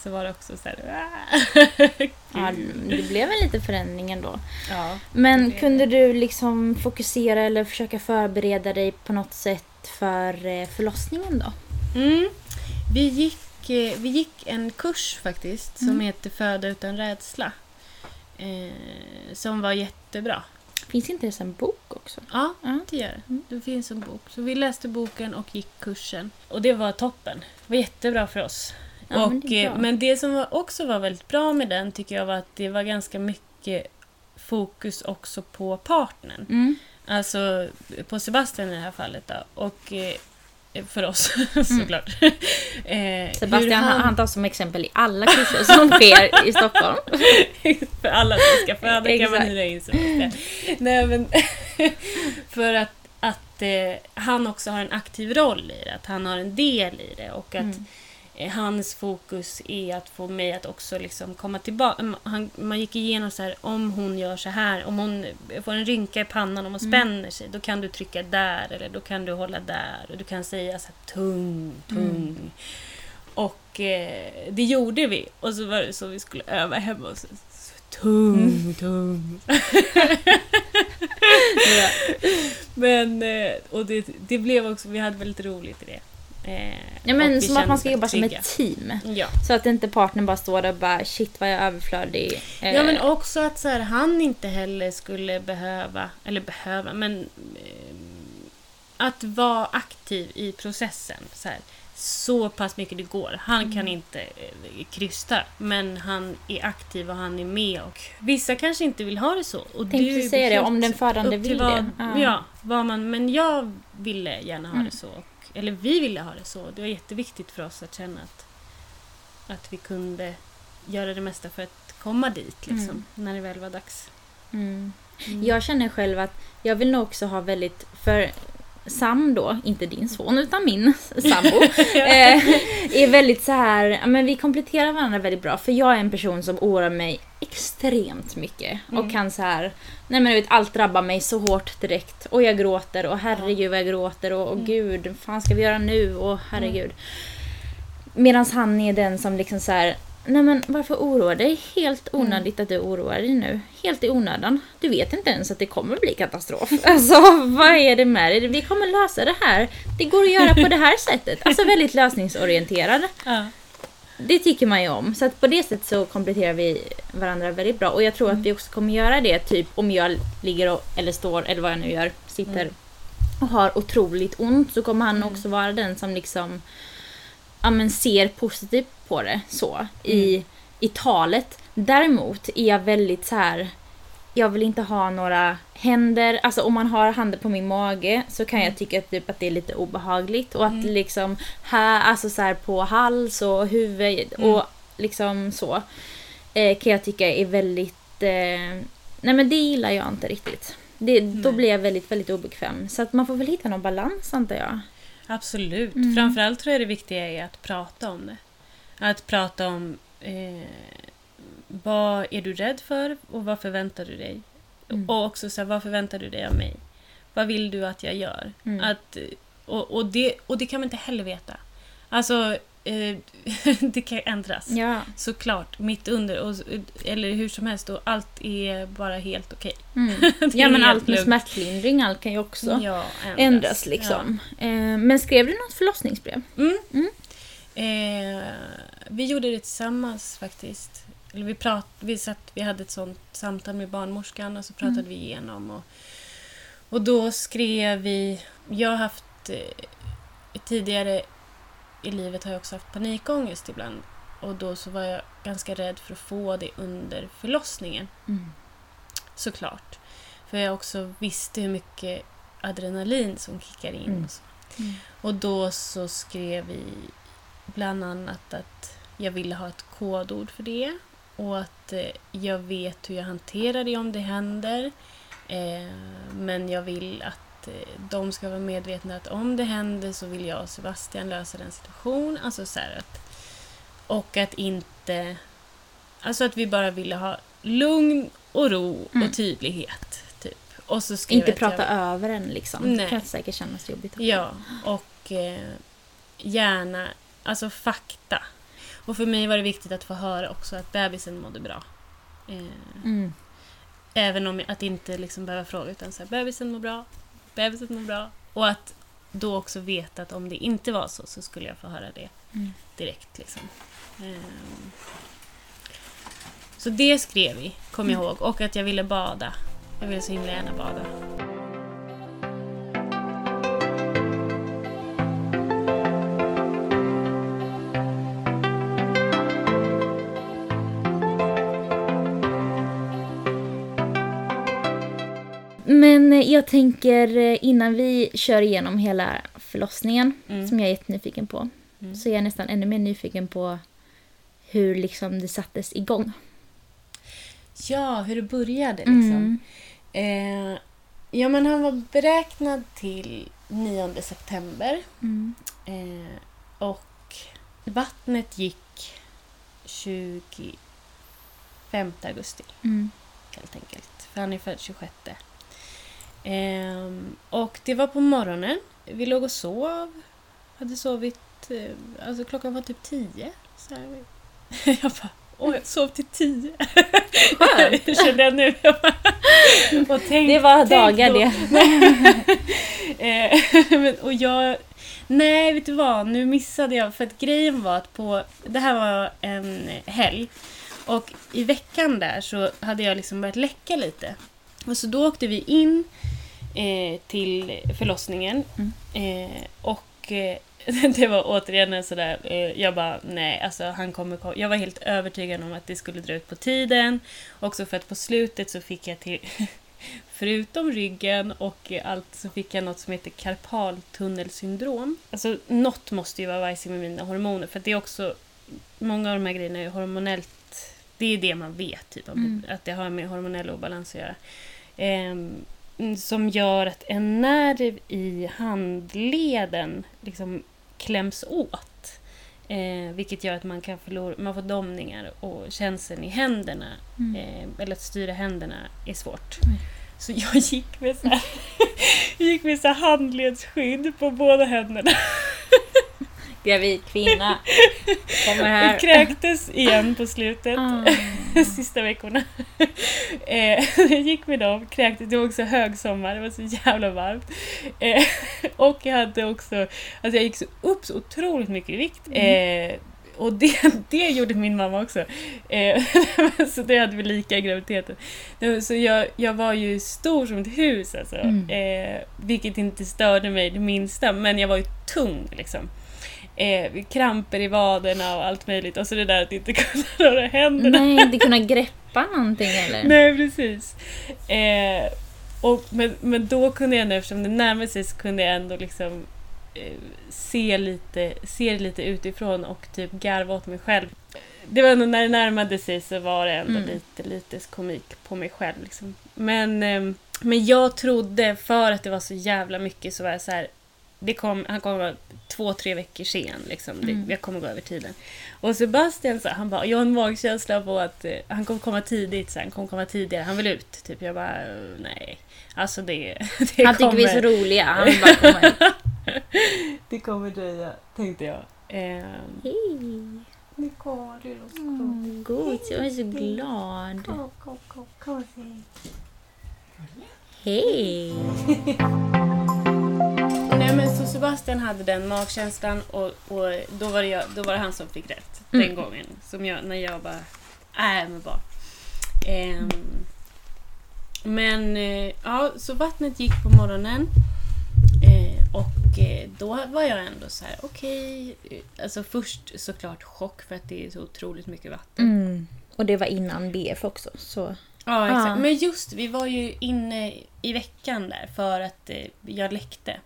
Speaker 2: så var det också så här...
Speaker 1: Ja, det blev en liten förändring ändå.
Speaker 2: ja.
Speaker 1: Men kunde du liksom fokusera eller försöka förbereda dig på något sätt för eh, förlossningen då?
Speaker 2: Mm. Vi, gick, eh, vi gick en kurs faktiskt som
Speaker 1: Mm.
Speaker 2: heter Föda utan rädsla. Eh, som var jättebra.
Speaker 1: Finns inte det en bok också?
Speaker 2: Ja, det gör det.
Speaker 1: Mm.
Speaker 2: Det finns en bok. Så vi läste boken och gick kursen. Och det var toppen. Det var jättebra för oss.
Speaker 1: Ja,
Speaker 2: och,
Speaker 1: men det
Speaker 2: eh, men det som också var väldigt bra med den tycker jag var att det var ganska mycket fokus också på partnern.
Speaker 1: Mm.
Speaker 2: Alltså på Sebastian i det här fallet då. Och eh, för oss såklart. eh, hur
Speaker 1: Sebastian han... han tar som exempel i alla kurser som sker i Stockholm.
Speaker 2: för alla som ska föda kan man hyra in Sebastian. Nej men för att, att eh, han också har en aktiv roll i det. Att han har en del i det. Och att
Speaker 1: Mm.
Speaker 2: Hans fokus är att få mig att också liksom komma tillbaka. Han, man gick igenom så här, om hon gör så här, om hon får en rynka i pannan, om hon
Speaker 1: Mm.
Speaker 2: spänner sig, då kan du trycka där eller då kan du hålla där och du kan säga så här, tung, tung.
Speaker 1: Mm.
Speaker 2: Och eh, det gjorde vi och så var det så vi skulle öva hemma och så, så tung,
Speaker 1: Mm.
Speaker 2: tung.
Speaker 1: Ja.
Speaker 2: Men, eh, och det, det blev också, vi hade väldigt roligt i det. Eh,
Speaker 1: Ja, men som att man ska jobba som
Speaker 2: trygga.
Speaker 1: ett team.
Speaker 2: Ja.
Speaker 1: Så att inte partnern bara står där och bara shit vad jag är överflödig. Eh,
Speaker 2: ja, men också att så här, han inte heller skulle behöva, eller behöva, men eh, att vara aktiv i processen. Så, här, så pass mycket det går. Han
Speaker 1: Mm.
Speaker 2: kan inte krysta, men han är aktiv och han är med. Och vissa kanske inte vill ha det så. Och
Speaker 1: Tänkte
Speaker 2: ju
Speaker 1: säga det, om den förande vill
Speaker 2: vad,
Speaker 1: det. Ja.
Speaker 2: Ja, vad man, men jag ville gärna ha
Speaker 1: Mm.
Speaker 2: det så. Eller vi ville ha det så. Det var jätteviktigt för oss att känna att, att vi kunde göra det mesta för att komma dit, liksom,
Speaker 1: Mm.
Speaker 2: när det väl var dags.
Speaker 1: Mm.
Speaker 2: Mm.
Speaker 1: Jag känner själv att jag vill nog också ha väldigt, för Sam då, inte din son utan min sambo, eh, är väldigt så här, men vi kompletterar varandra väldigt bra för jag är en person som oroar mig extremt mycket och
Speaker 2: Mm.
Speaker 1: kan så här, nej men du vet allt drabbar mig så hårt direkt och jag gråter och herregud vad jag gråter och, och
Speaker 2: Mm.
Speaker 1: gud, vad fan ska vi göra nu och herregud. Medan han är den som liksom så här, nej men varför oroa dig? Helt
Speaker 2: Mm.
Speaker 1: onödigt att du oroar dig nu. Helt i onödan. Du vet inte ens att det kommer bli katastrof. Alltså vad är det med dig? Vi kommer lösa det här. Det går att göra på det här sättet. Alltså väldigt lösningsorienterad.
Speaker 2: Ja.
Speaker 1: Det tycker man ju om. Så att på det sättet så kompletterar vi varandra väldigt bra. Och jag tror att vi också kommer göra det typ om jag ligger och, eller står eller vad jag nu gör, sitter
Speaker 2: Mm.
Speaker 1: och har otroligt ont så kommer han
Speaker 2: Mm.
Speaker 1: också vara den som liksom ja, men ser positivt på det så i, i talet. Däremot är jag väldigt så här. Jag vill inte ha några händer, alltså om man har handen på min mage så kan jag tycka typ att det är lite obehagligt och att
Speaker 2: Mm.
Speaker 1: liksom här, alltså så här på hals och huvud
Speaker 2: Mm.
Speaker 1: och liksom så eh, kan jag tycka är väldigt, eh, nej men det gillar jag inte riktigt. Det, då blir jag väldigt, väldigt obekväm. Så att man får väl hitta någon balans antar jag.
Speaker 2: Absolut.
Speaker 1: Mm.
Speaker 2: Framförallt tror jag det viktiga är att prata om det. Att prata om eh, vad är du rädd för och vad förväntar du dig?
Speaker 1: Mm.
Speaker 2: Och också så här, vad förväntar du dig av mig? Vad vill du att jag gör?
Speaker 1: Mm.
Speaker 2: Att, och, och, det, och det kan man inte heller veta. Alltså, eh, det kan ändras.
Speaker 1: Ja.
Speaker 2: Såklart, mitt under, och, eller hur som helst. Och allt är bara helt okej.
Speaker 1: Mm. Ja men allt med
Speaker 2: lugnt.
Speaker 1: smärtlindring, allt kan ju också
Speaker 2: Ja,
Speaker 1: ändras liksom. Eh, men skrev du något förlossningsbrev?
Speaker 2: Mm.
Speaker 1: Mm.
Speaker 2: Eh, vi gjorde det tillsammans faktiskt. Eller vi, prat, vi, satt, vi hade ett sånt samtal med barnmorskan och så pratade
Speaker 1: Mm.
Speaker 2: vi igenom. Och, och då skrev vi... Jag har haft... Eh, tidigare i livet har jag också haft panikångest ibland. Och då så var jag ganska rädd för att få det under förlossningen.
Speaker 1: Mm.
Speaker 2: Såklart. För jag också visste hur mycket adrenalin som kickar in.
Speaker 1: Mm.
Speaker 2: Och, så.
Speaker 1: Mm.
Speaker 2: och då så skrev vi bland annat att jag ville ha ett kodord för det. Och att eh, jag vet hur jag hanterar det om det händer. Eh, men jag vill att eh, de ska vara medvetna att om det händer så vill jag och Sebastian lösa den situationen. Alltså så att, och att inte... Alltså att vi bara ville ha lugn och ro
Speaker 1: Mm.
Speaker 2: och tydlighet. Typ. Och så
Speaker 1: Inte
Speaker 2: att jag-
Speaker 1: prata över en liksom. Det
Speaker 2: Nej.
Speaker 1: kan säkert kännas jobbigt. också.
Speaker 2: Ja, och eh, gärna alltså fakta. Och för mig var det viktigt att få höra också att bebisen mådde bra. Eh,
Speaker 1: Mm.
Speaker 2: även om att inte liksom behöva fråga utan så här, bebisen mår bra, bebisen mår bra. Och att då också veta att om det inte var så så skulle jag få höra det
Speaker 1: Mm.
Speaker 2: direkt. Liksom. Ehm. Så det skrev vi, kom jag ihåg. Och att jag ville bada. Jag ville så himla gärna bada.
Speaker 1: Men eh, jag tänker eh, innan vi kör igenom hela förlossningen,
Speaker 2: Mm.
Speaker 1: som jag är jättenyfiken på,
Speaker 2: Mm.
Speaker 1: så är jag nästan ännu mer nyfiken på hur liksom det sattes igång.
Speaker 2: Ja, hur det började liksom.
Speaker 1: Mm.
Speaker 2: Eh, ja, men han var beräknad till 9 september.
Speaker 1: Mm.
Speaker 2: Eh, och vattnet gick 25 augusti
Speaker 1: Mm.
Speaker 2: helt enkelt. För han är född 26. Ehm, och det var på morgonen. Vi låg och sov. Hade sovit... Eh, alltså klockan var typ 10. Så här. Jag bara, åh jag sov till 10.
Speaker 1: Skönt.
Speaker 2: Kände jag nu. Jag bara, tänk,
Speaker 1: Det var dagar det.
Speaker 2: Eh, men- och jag... Nej, vet du vad? Nu missade jag. För att grejen var att på... Det här var en helg. Och i veckan där så hade jag liksom börjat läcka lite. Och så då åkte vi in eh, till förlossningen. Eh, och eh, det var återigen en sådär... Eh, jag bara, nej, alltså han kommer. Jag var helt övertygad om att det skulle dra ut på tiden. Också för att på slutet så fick jag till... Förutom ryggen och allt så fick jag något som heter karpaltunnelsyndrom. Alltså något måste ju vara vajsigt med mina hormoner för det är också Många av de här grejerna är hormonellt Det är det man vet, typ,
Speaker 1: Mm.
Speaker 2: att det har med hormonell obalans att göra. Ehm, som gör att en nerv i handleden liksom kläms åt. Eh, vilket gör att man kan förlora, man får domningar och känseln i händerna
Speaker 1: Mm.
Speaker 2: eh, eller att styra händerna är svårt.
Speaker 1: Oj.
Speaker 2: Så jag gick med så här, gick med så handledsskydd på båda händerna.
Speaker 1: Gravid kvinna. Kommer
Speaker 2: Jag
Speaker 1: här.
Speaker 2: kräktes igen på slutet,
Speaker 1: Ah.
Speaker 2: sista veckorna. Eh, jag gick med dem, kräktes, det var också högsommar, det var så jävla varmt. Eh, och jag hade också, alltså jag gick så upp så otroligt mycket i vikt.
Speaker 1: Mm.
Speaker 2: Eh, och det, det gjorde min mamma också. Eh, så det hade vi lika i graviditeten. Så jag, jag var ju stor som ett hus alltså.
Speaker 1: Mm.
Speaker 2: Eh, vilket inte störde mig det minsta, men jag var ju tung liksom. Eh, kramper i vaderna och allt möjligt. Och så det där att inte kunna röra händerna.
Speaker 1: Nej, inte kunna greppa någonting eller?
Speaker 2: Nej, precis. Eh, och, men, men då kunde jag ändå, eftersom det närmade sig, så kunde jag ändå liksom eh, se, lite, se det lite utifrån och typ garva åt mig själv. Det var ändå när det närmade sig så var det ändå
Speaker 1: Mm.
Speaker 2: lite, lite komik på mig själv. Liksom. Men, eh, men jag trodde, för att det var så jävla mycket, så var jag så här. Det kom, han kommer vara två, tre veckor sen. Liksom.
Speaker 1: Mm.
Speaker 2: Det, jag kommer gå över tiden. Och Sebastian sa, han bara, jag har en magkänsla på att eh, han kommer komma tidigt, så han kommer komma tidigare, han vill ut. Typ. Jag bara, eh, nej. Alltså det, det
Speaker 1: Han tycker vi är så roliga. Han vill bara komma ut.
Speaker 2: Det kommer dröja, tänkte jag. Ehm,
Speaker 1: Hej.
Speaker 2: Nicole, du är så
Speaker 1: Mm, God, jag är så glad.
Speaker 2: Kom, kom, kom, kom.
Speaker 1: Hej.
Speaker 2: Nej men så Sebastian hade den magkänslan och, och då, var det jag, då var det han som fick rätt
Speaker 1: Mm.
Speaker 2: den gången. Som jag, när jag bara, äh men bara. Ehm, men eh, ja, så vattnet gick på morgonen. Eh, och eh, då var jag ändå så här, okej. eh, Alltså först såklart chock för att det är så otroligt mycket vatten.
Speaker 1: Mm. Och det var innan BF också. Så.
Speaker 2: Ja, exakt.
Speaker 1: Ja.
Speaker 2: Men just vi var ju inne i veckan där för att eh, jag läckte.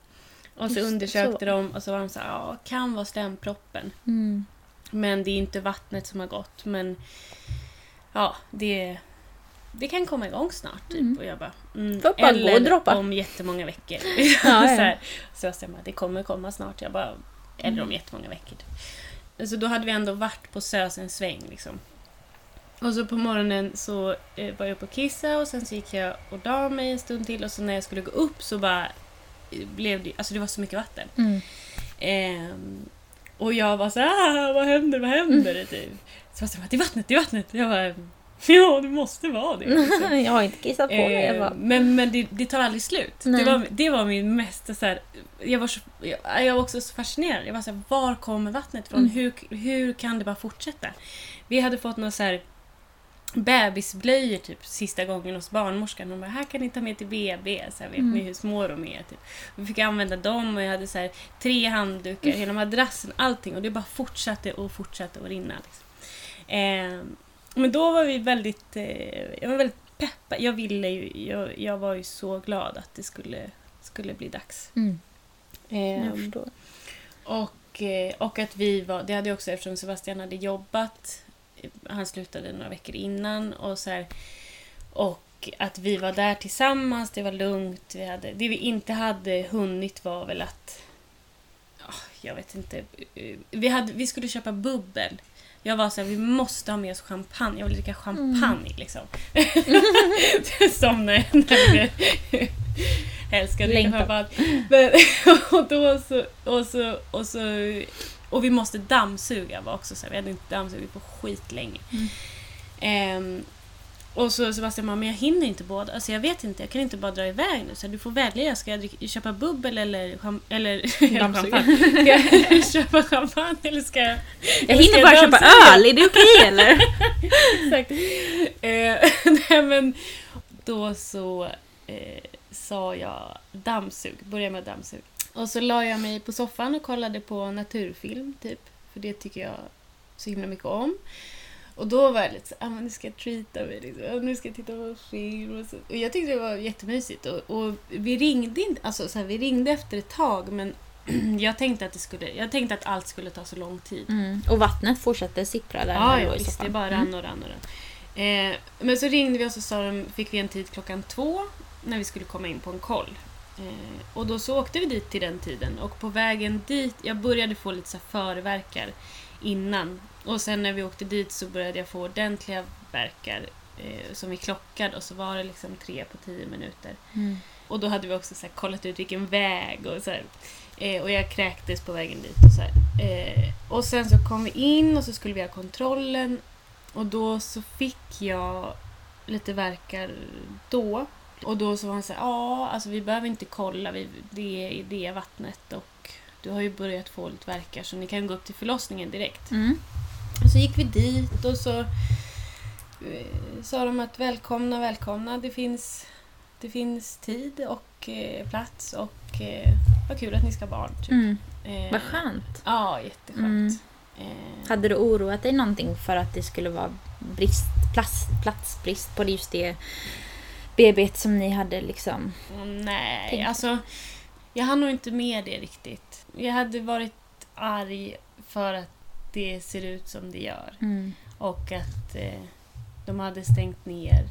Speaker 2: Och så
Speaker 1: Just
Speaker 2: undersökte
Speaker 1: så.
Speaker 2: de och så var de så här, ja, kan vara slemproppen.
Speaker 1: Mm.
Speaker 2: Men det är inte vattnet som har gått. Men ja, det, det kan komma igång snart. Typ.
Speaker 1: Mm.
Speaker 2: Och jag bara, mm,
Speaker 1: Får bara gå och droppa.
Speaker 2: om jättemånga veckor.
Speaker 1: ja.
Speaker 2: så, här, så jag säger, det kommer komma snart. Jag bara, eller
Speaker 1: Mm.
Speaker 2: om jättemånga veckor. Typ. Så då hade vi ändå varit på SÖS en sväng. Liksom. Och så på morgonen så eh, var jag uppe och kissa och sen så gick jag och la mig en stund till och så när jag skulle gå upp så bara blev det, alltså det var så mycket vatten.
Speaker 1: Mm.
Speaker 2: Ehm, och jag var så här, "Ah, vad händer, vad händer? Typ. Så jag bara, det är vattnet, det är vattnet. Jag bara, ja det måste vara det. Liksom.
Speaker 1: jag har inte kissat på mig.
Speaker 2: Ehm,
Speaker 1: bara,
Speaker 2: men men det, det tar aldrig slut. Det var, det var min mest så här, jag var, så, jag, jag var också så fascinerad. Jag var så här, var kommer vattnet ifrån?
Speaker 1: Mm.
Speaker 2: Hur, hur kan det bara fortsätta? Vi hade fått några så här bebisblöjor typ sista gången hos barnmorskan. Hon bara, här kan ni ta med till BB. Så här, vet
Speaker 1: Mm.
Speaker 2: ni hur små de är? Typ. Vi fick använda dem och jag hade så här, tre handdukar, hela madrassen, allting. Och det bara fortsatte och fortsatte att rinna. Liksom. Ehm, men då var vi väldigt, eh, jag var väldigt peppad. Jag ville ju, jag, jag var ju så glad att det skulle, skulle bli dags.
Speaker 1: mm.
Speaker 2: Ehm,
Speaker 1: Jag förstår.
Speaker 2: och, eh, och att vi var, det hade jag också eftersom Sebastian hade jobbat. Han slutade några veckor innan och så här, Och att vi var där tillsammans, det var lugnt. Vi hade, det vi inte hade hunnit var väl att... ja, jag vet inte. Vi, hade, vi skulle köpa bubbel. Jag var så här, vi måste ha med oss champagne. Jag vill dricka champagne liksom. Som när, när vi älskar att dricka champagne. Men, och då så, och så, och så, och vi måste dammsuga var också så här, vi hade inte dammsugit på skitlänge.
Speaker 1: Mm.
Speaker 2: Ehm, och så Sebastian bara, men jag hinner inte båda. Alltså jag vet inte, jag kan inte bara dra iväg nu. Så du får välja, ska jag dricka, köpa bubbel eller, cham- eller, champagne? Ska köpa champagne eller ska jag...
Speaker 1: Jag hinner bara köpa öl, är det okej eller?
Speaker 2: Exakt. Eh, nej men då så eh, sa jag dammsug, börja med dammsug. Och så la jag mig på soffan och kollade på naturfilm typ. För det tycker jag så himla mycket om. Och då var jag lite så ah, men nu ska jag treata mig. Liksom. Ah, Nu ska jag titta på film. Och, så. och jag tyckte det var jättemysigt. Och, och vi ringde inte, alltså så här, vi ringde efter ett tag men jag tänkte att det skulle, jag tänkte att allt skulle ta så lång tid.
Speaker 1: Mm. Och vattnet fortsätter sippra där
Speaker 2: Ja, ja visst. Det bara
Speaker 1: Mm.
Speaker 2: rann och rann och rann. Eh, men så ringde vi och så sa de, fick vi en tid klockan två när vi skulle komma in på en koll. Eh, och då så åkte vi dit till den tiden och på vägen dit, jag började få lite så förverkar innan. Och sen när vi åkte dit så började jag få ordentliga verkar eh, som vi klockade och så var det liksom tre på tio minuter.
Speaker 1: Mm.
Speaker 2: Och då hade vi också så kollat ut vilken väg och så här. Eh, och jag kräktes på vägen dit och så. Eh, och sen så kom vi in och så skulle vi ha kontrollen. Och då så fick jag lite verkar då. Och då så var han så här, ja, alltså vi behöver inte kolla, vi, det är det vattnet och du har ju börjat få lite verkar så ni kan gå upp till förlossningen direkt.
Speaker 1: Mm.
Speaker 2: Och så gick vi dit och så eh, sa de att välkomna, välkomna. Det finns, det finns tid och eh, plats och eh, vad kul att ni ska ha barn. Typ.
Speaker 1: Mm.
Speaker 2: Eh,
Speaker 1: Vad skönt.
Speaker 2: Ja, jätteskönt.
Speaker 1: Mm. Hade du oroat dig någonting för att det skulle vara brist, plats, platsbrist på just det BB som ni hade liksom?
Speaker 2: nej,
Speaker 1: Tänk.
Speaker 2: alltså jag hann nog inte med det riktigt. Jag hade varit arg för att det ser ut som det gör.
Speaker 1: Mm.
Speaker 2: Och att eh, de hade stängt ner.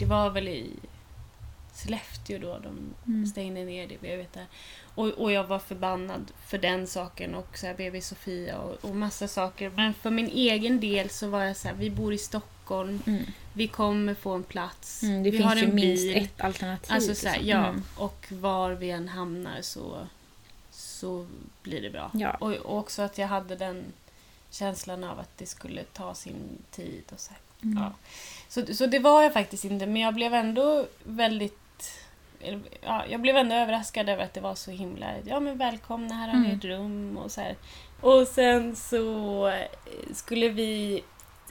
Speaker 2: Det var väl i Sollefteå då de
Speaker 1: Mm.
Speaker 2: stängde ner det BB't där. Och, och jag var förbannad för den saken och så här BB Sofia och, och massa saker. Men för min egen del så var jag så här, vi bor i Stockholm,
Speaker 1: Mm.
Speaker 2: vi kommer få en plats,
Speaker 1: Mm, det
Speaker 2: vi
Speaker 1: finns
Speaker 2: har
Speaker 1: ju
Speaker 2: en
Speaker 1: minst
Speaker 2: bil.
Speaker 1: ett alternativ.
Speaker 2: Alltså så här,
Speaker 1: liksom.
Speaker 2: ja.
Speaker 1: Mm.
Speaker 2: Och var vi än hamnar så, så blir det bra.
Speaker 1: Ja.
Speaker 2: Och, och också att jag hade den känslan av att det skulle ta sin tid. och så.
Speaker 1: Mm.
Speaker 2: Ja. Så, så det var jag faktiskt inte, men jag blev ändå väldigt... Ja, jag blev ändå överraskad över att det var så himla... Ja men välkomna, här har ni
Speaker 1: Mm.
Speaker 2: ett rum och så här. Och sen så skulle vi...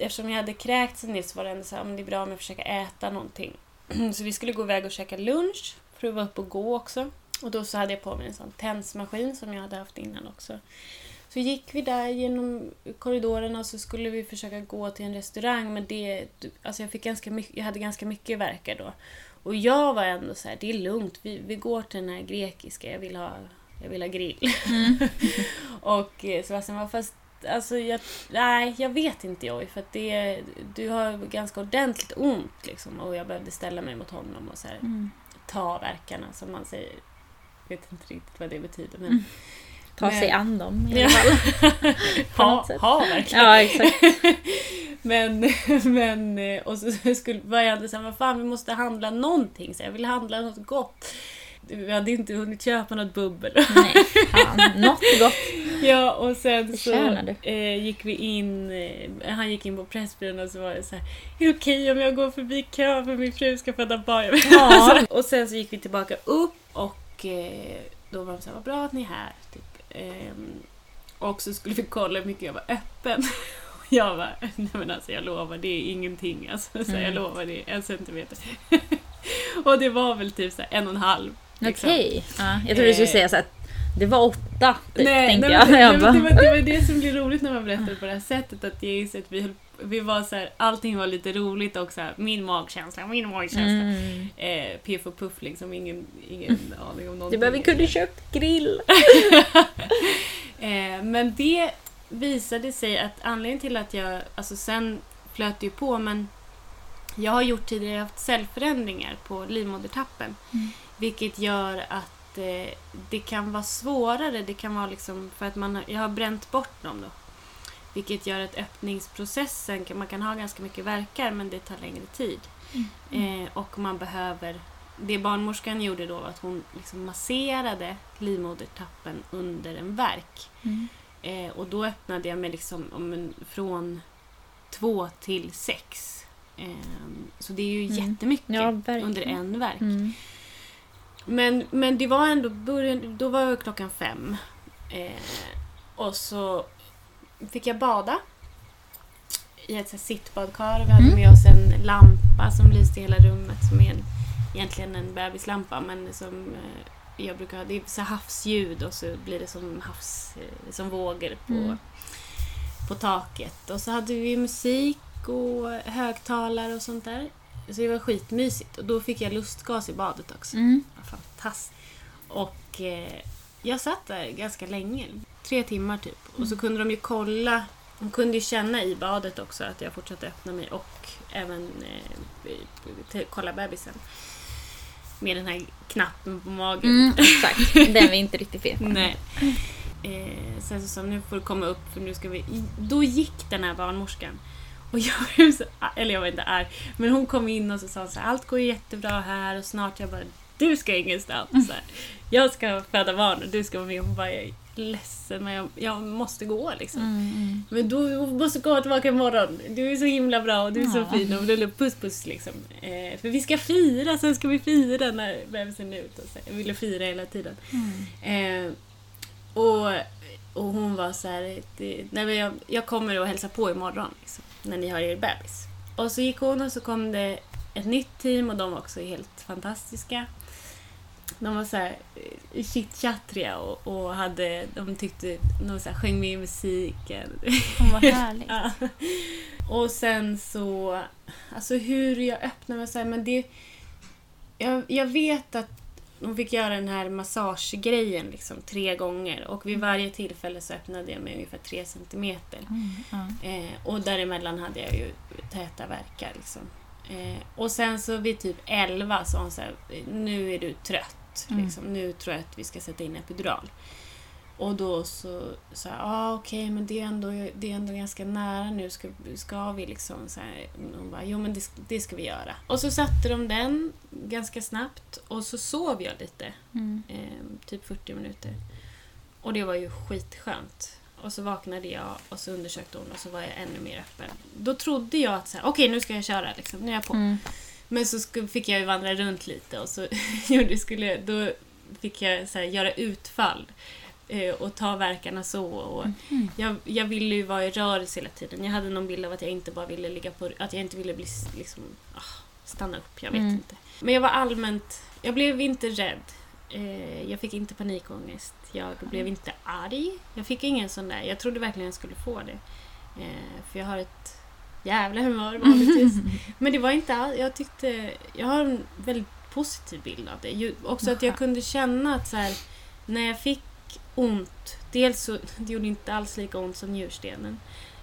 Speaker 2: Eftersom jag hade kräkt sen nyss var det ändå så här, det är bra om jag försöker äta någonting. Så vi skulle gå iväg och käka lunch, prova upp och gå också. Och då så hade jag på mig en sån tensmaskin som jag hade haft innan också. Så gick vi där genom korridorerna och så skulle vi försöka gå till en restaurang men det... Alltså jag, fick ganska mycket, jag hade ganska mycket verkar då. Och jag var ändå så här, det är lugnt, vi, vi går till den här grekiska, jag vill ha, jag vill ha grill.
Speaker 1: Mm.
Speaker 2: och eh, Sebastian var fast Alltså jag, nej, jag vet inte Joy, för att det, du har ganska ordentligt ont liksom och jag behövde ställa mig mot honom och så här,
Speaker 1: Mm.
Speaker 2: ta verkarna som man säger. Jag vet inte riktigt vad det betyder men...
Speaker 1: Mm. Ta
Speaker 2: Men-
Speaker 1: sig an dem i alla fall.
Speaker 2: Ha, ha verkligen.
Speaker 1: Ja, exakt.
Speaker 2: men, men, eh, och så skulle, var jag såhär, vad fan vi måste handla någonting. Så jag vill handla något gott. Vi hade inte hunnit köpa något bubbel.
Speaker 1: Nej, fan. Något gott.
Speaker 2: ja, och sen så eh, gick vi in, eh, han gick in på Pressbyrån och så var det så här, är det okej om jag går förbi kön för min fru ska föda barn?
Speaker 1: Ja.
Speaker 2: och sen så gick vi tillbaka upp och eh, då var de såhär, vad bra att ni är här. Typ. Ehm, och så skulle vi kolla hur mycket jag var öppen. Jag bara, nej men alltså jag lovar, det är ingenting. Alltså, så jag
Speaker 1: Mm.
Speaker 2: lovar, det är en centimeter. och det var väl typ så här en och en halv. liksom.
Speaker 1: Okej. Ja, jag trodde du skulle
Speaker 2: Eh.
Speaker 1: säga så att det var åtta,
Speaker 2: Nej,
Speaker 1: tänkte
Speaker 2: nej,
Speaker 1: jag.
Speaker 2: men,
Speaker 1: jag
Speaker 2: det,
Speaker 1: bara,
Speaker 2: det, var, det var det som blir roligt när man berättar på det här sättet. Att jag inser att vi, vi var så här, allting var lite roligt och så här, min magkänsla, min magkänsla.
Speaker 1: mm.
Speaker 2: Eh, Piff och Puff liksom, ingen, ingen aning om
Speaker 1: Du
Speaker 2: någonting.
Speaker 1: bara, vi kunde köpt grill.
Speaker 2: Eh, men det visade sig att anledningen till att jag, alltså sen flöt det ju på men jag har gjort tidigare haft cellförändringar på livmodertappen.
Speaker 1: Mm.
Speaker 2: Vilket gör att att eh, det kan vara svårare. Det kan vara liksom för att man har, jag har bränt bort dem då. Vilket gör att öppningsprocessen, man kan ha ganska mycket verkar men det tar längre tid. Eh, och man behöver... Det barnmorskan gjorde då var att hon liksom masserade livmodertappen under en verk.
Speaker 1: Mm.
Speaker 2: Eh, och då öppnade jag mig liksom om en, från två till sex. Eh, så det är ju
Speaker 1: Mm.
Speaker 2: jättemycket
Speaker 1: Ja,
Speaker 2: under en verk.
Speaker 1: Mm.
Speaker 2: Men, men det var ändå början, då var klockan fem. Eh, och så fick jag bada i ett så här sittbadkar. Vi hade
Speaker 1: Mm.
Speaker 2: med oss en lampa som lyste i hela rummet som är en, egentligen en bebislampa men som eh, jag brukar ha. Det är så havsljud och så blir det som havs, eh, som vågor på,
Speaker 1: Mm.
Speaker 2: på taket. Och så hade vi musik och högtalare och sånt där. Så det var skitmysigt. Och då fick jag lustgas i badet också.
Speaker 1: Mm.
Speaker 2: Fantastiskt. Och eh, jag satt där ganska länge. Tre timmar typ. Och så kunde de ju kolla. De kunde ju känna i badet också att jag fortsatte öppna mig och även eh, kolla bebisen. Med den här knappen på magen.
Speaker 1: Mm, exakt. Den vi inte riktigt vet.
Speaker 2: Nej. Eh, sen så sa nu får du komma upp för nu ska vi... Då gick den här barnmorskan. Och jag blev så eller jag var inte arg, men hon kom in och så sa så här, allt går jättebra här och snart jag bara, du ska ingenstans. Så här, jag ska föda barn och du ska vara med. Hon bara, jag är ledsen men jag, jag måste gå liksom.
Speaker 1: Mm, mm.
Speaker 2: Men du måste komma tillbaka imorgon. Du är så himla bra och du är så
Speaker 1: Ja.
Speaker 2: fin. Och du puss puss liksom. Eh, för vi ska fira, sen ska vi fira när bebisen är ute. Och så. Jag ville fira hela tiden.
Speaker 1: Mm.
Speaker 2: Eh, och, och hon var så här, nej, men jag, jag kommer och hälsa på imorgon liksom, när ni har er bebis. Och så gick hon och så kom det ett nytt team och de var också helt fantastiska. De var så här eh, chitchattriga och, och hade, de tyckte, de så här, sjöng med i musiken.
Speaker 1: Åh, vad härligt.
Speaker 2: Ja. Och sen så, alltså hur jag öppnar mig så här, men det... Jag, jag vet att de fick göra den här massagegrejen liksom tre gånger och vid varje tillfälle så öppnade jag mig ungefär tre centimeter.
Speaker 1: Mm, ja.
Speaker 2: Eh, och däremellan hade jag ju täta verkar liksom. Eh, och sen så vid typ 11 sa hon så här, nu är du trött.
Speaker 1: Mm.
Speaker 2: Liksom. Nu tror jag att vi ska sätta in epidural. Och då så sa jag, ah, okej men det är, ändå, det är ändå ganska nära nu, ska, ska vi liksom så här. Hon bara, jo men det, det ska vi göra. Och så satte de den ganska snabbt och så sov jag lite,
Speaker 1: Mm.
Speaker 2: eh, typ 40 minuter. Och det var ju skitskönt. Och så vaknade jag och så undersökte hon och så var jag ännu mer öppen. Då trodde jag att så här, okej nu ska jag köra, liksom, nu är jag på.
Speaker 1: Mm.
Speaker 2: Men så fick jag ju vandra runt lite och så skulle, då fick jag så här, göra utfall och ta verkarna så. Och
Speaker 1: Mm.
Speaker 2: jag, jag ville ju vara i rörelse hela tiden. Jag hade någon bild av att jag inte bara ville ligga på... Att jag inte ville bli liksom... ah, stanna upp, jag vet
Speaker 1: Mm.
Speaker 2: inte. Men jag var allmänt... Jag blev inte rädd. Eh, jag fick inte panikångest. Jag blev inte arg. Jag fick ingen sån där... Jag trodde verkligen jag skulle få det. Eh, för jag har ett jävla humör vanligtvis. Men det var inte alls... Jag tyckte... Jag har en väldigt positiv bild av det. Också att jag kunde känna att så här, när jag fick ont, dels så det gjorde inte alls lika ont som njurstenen.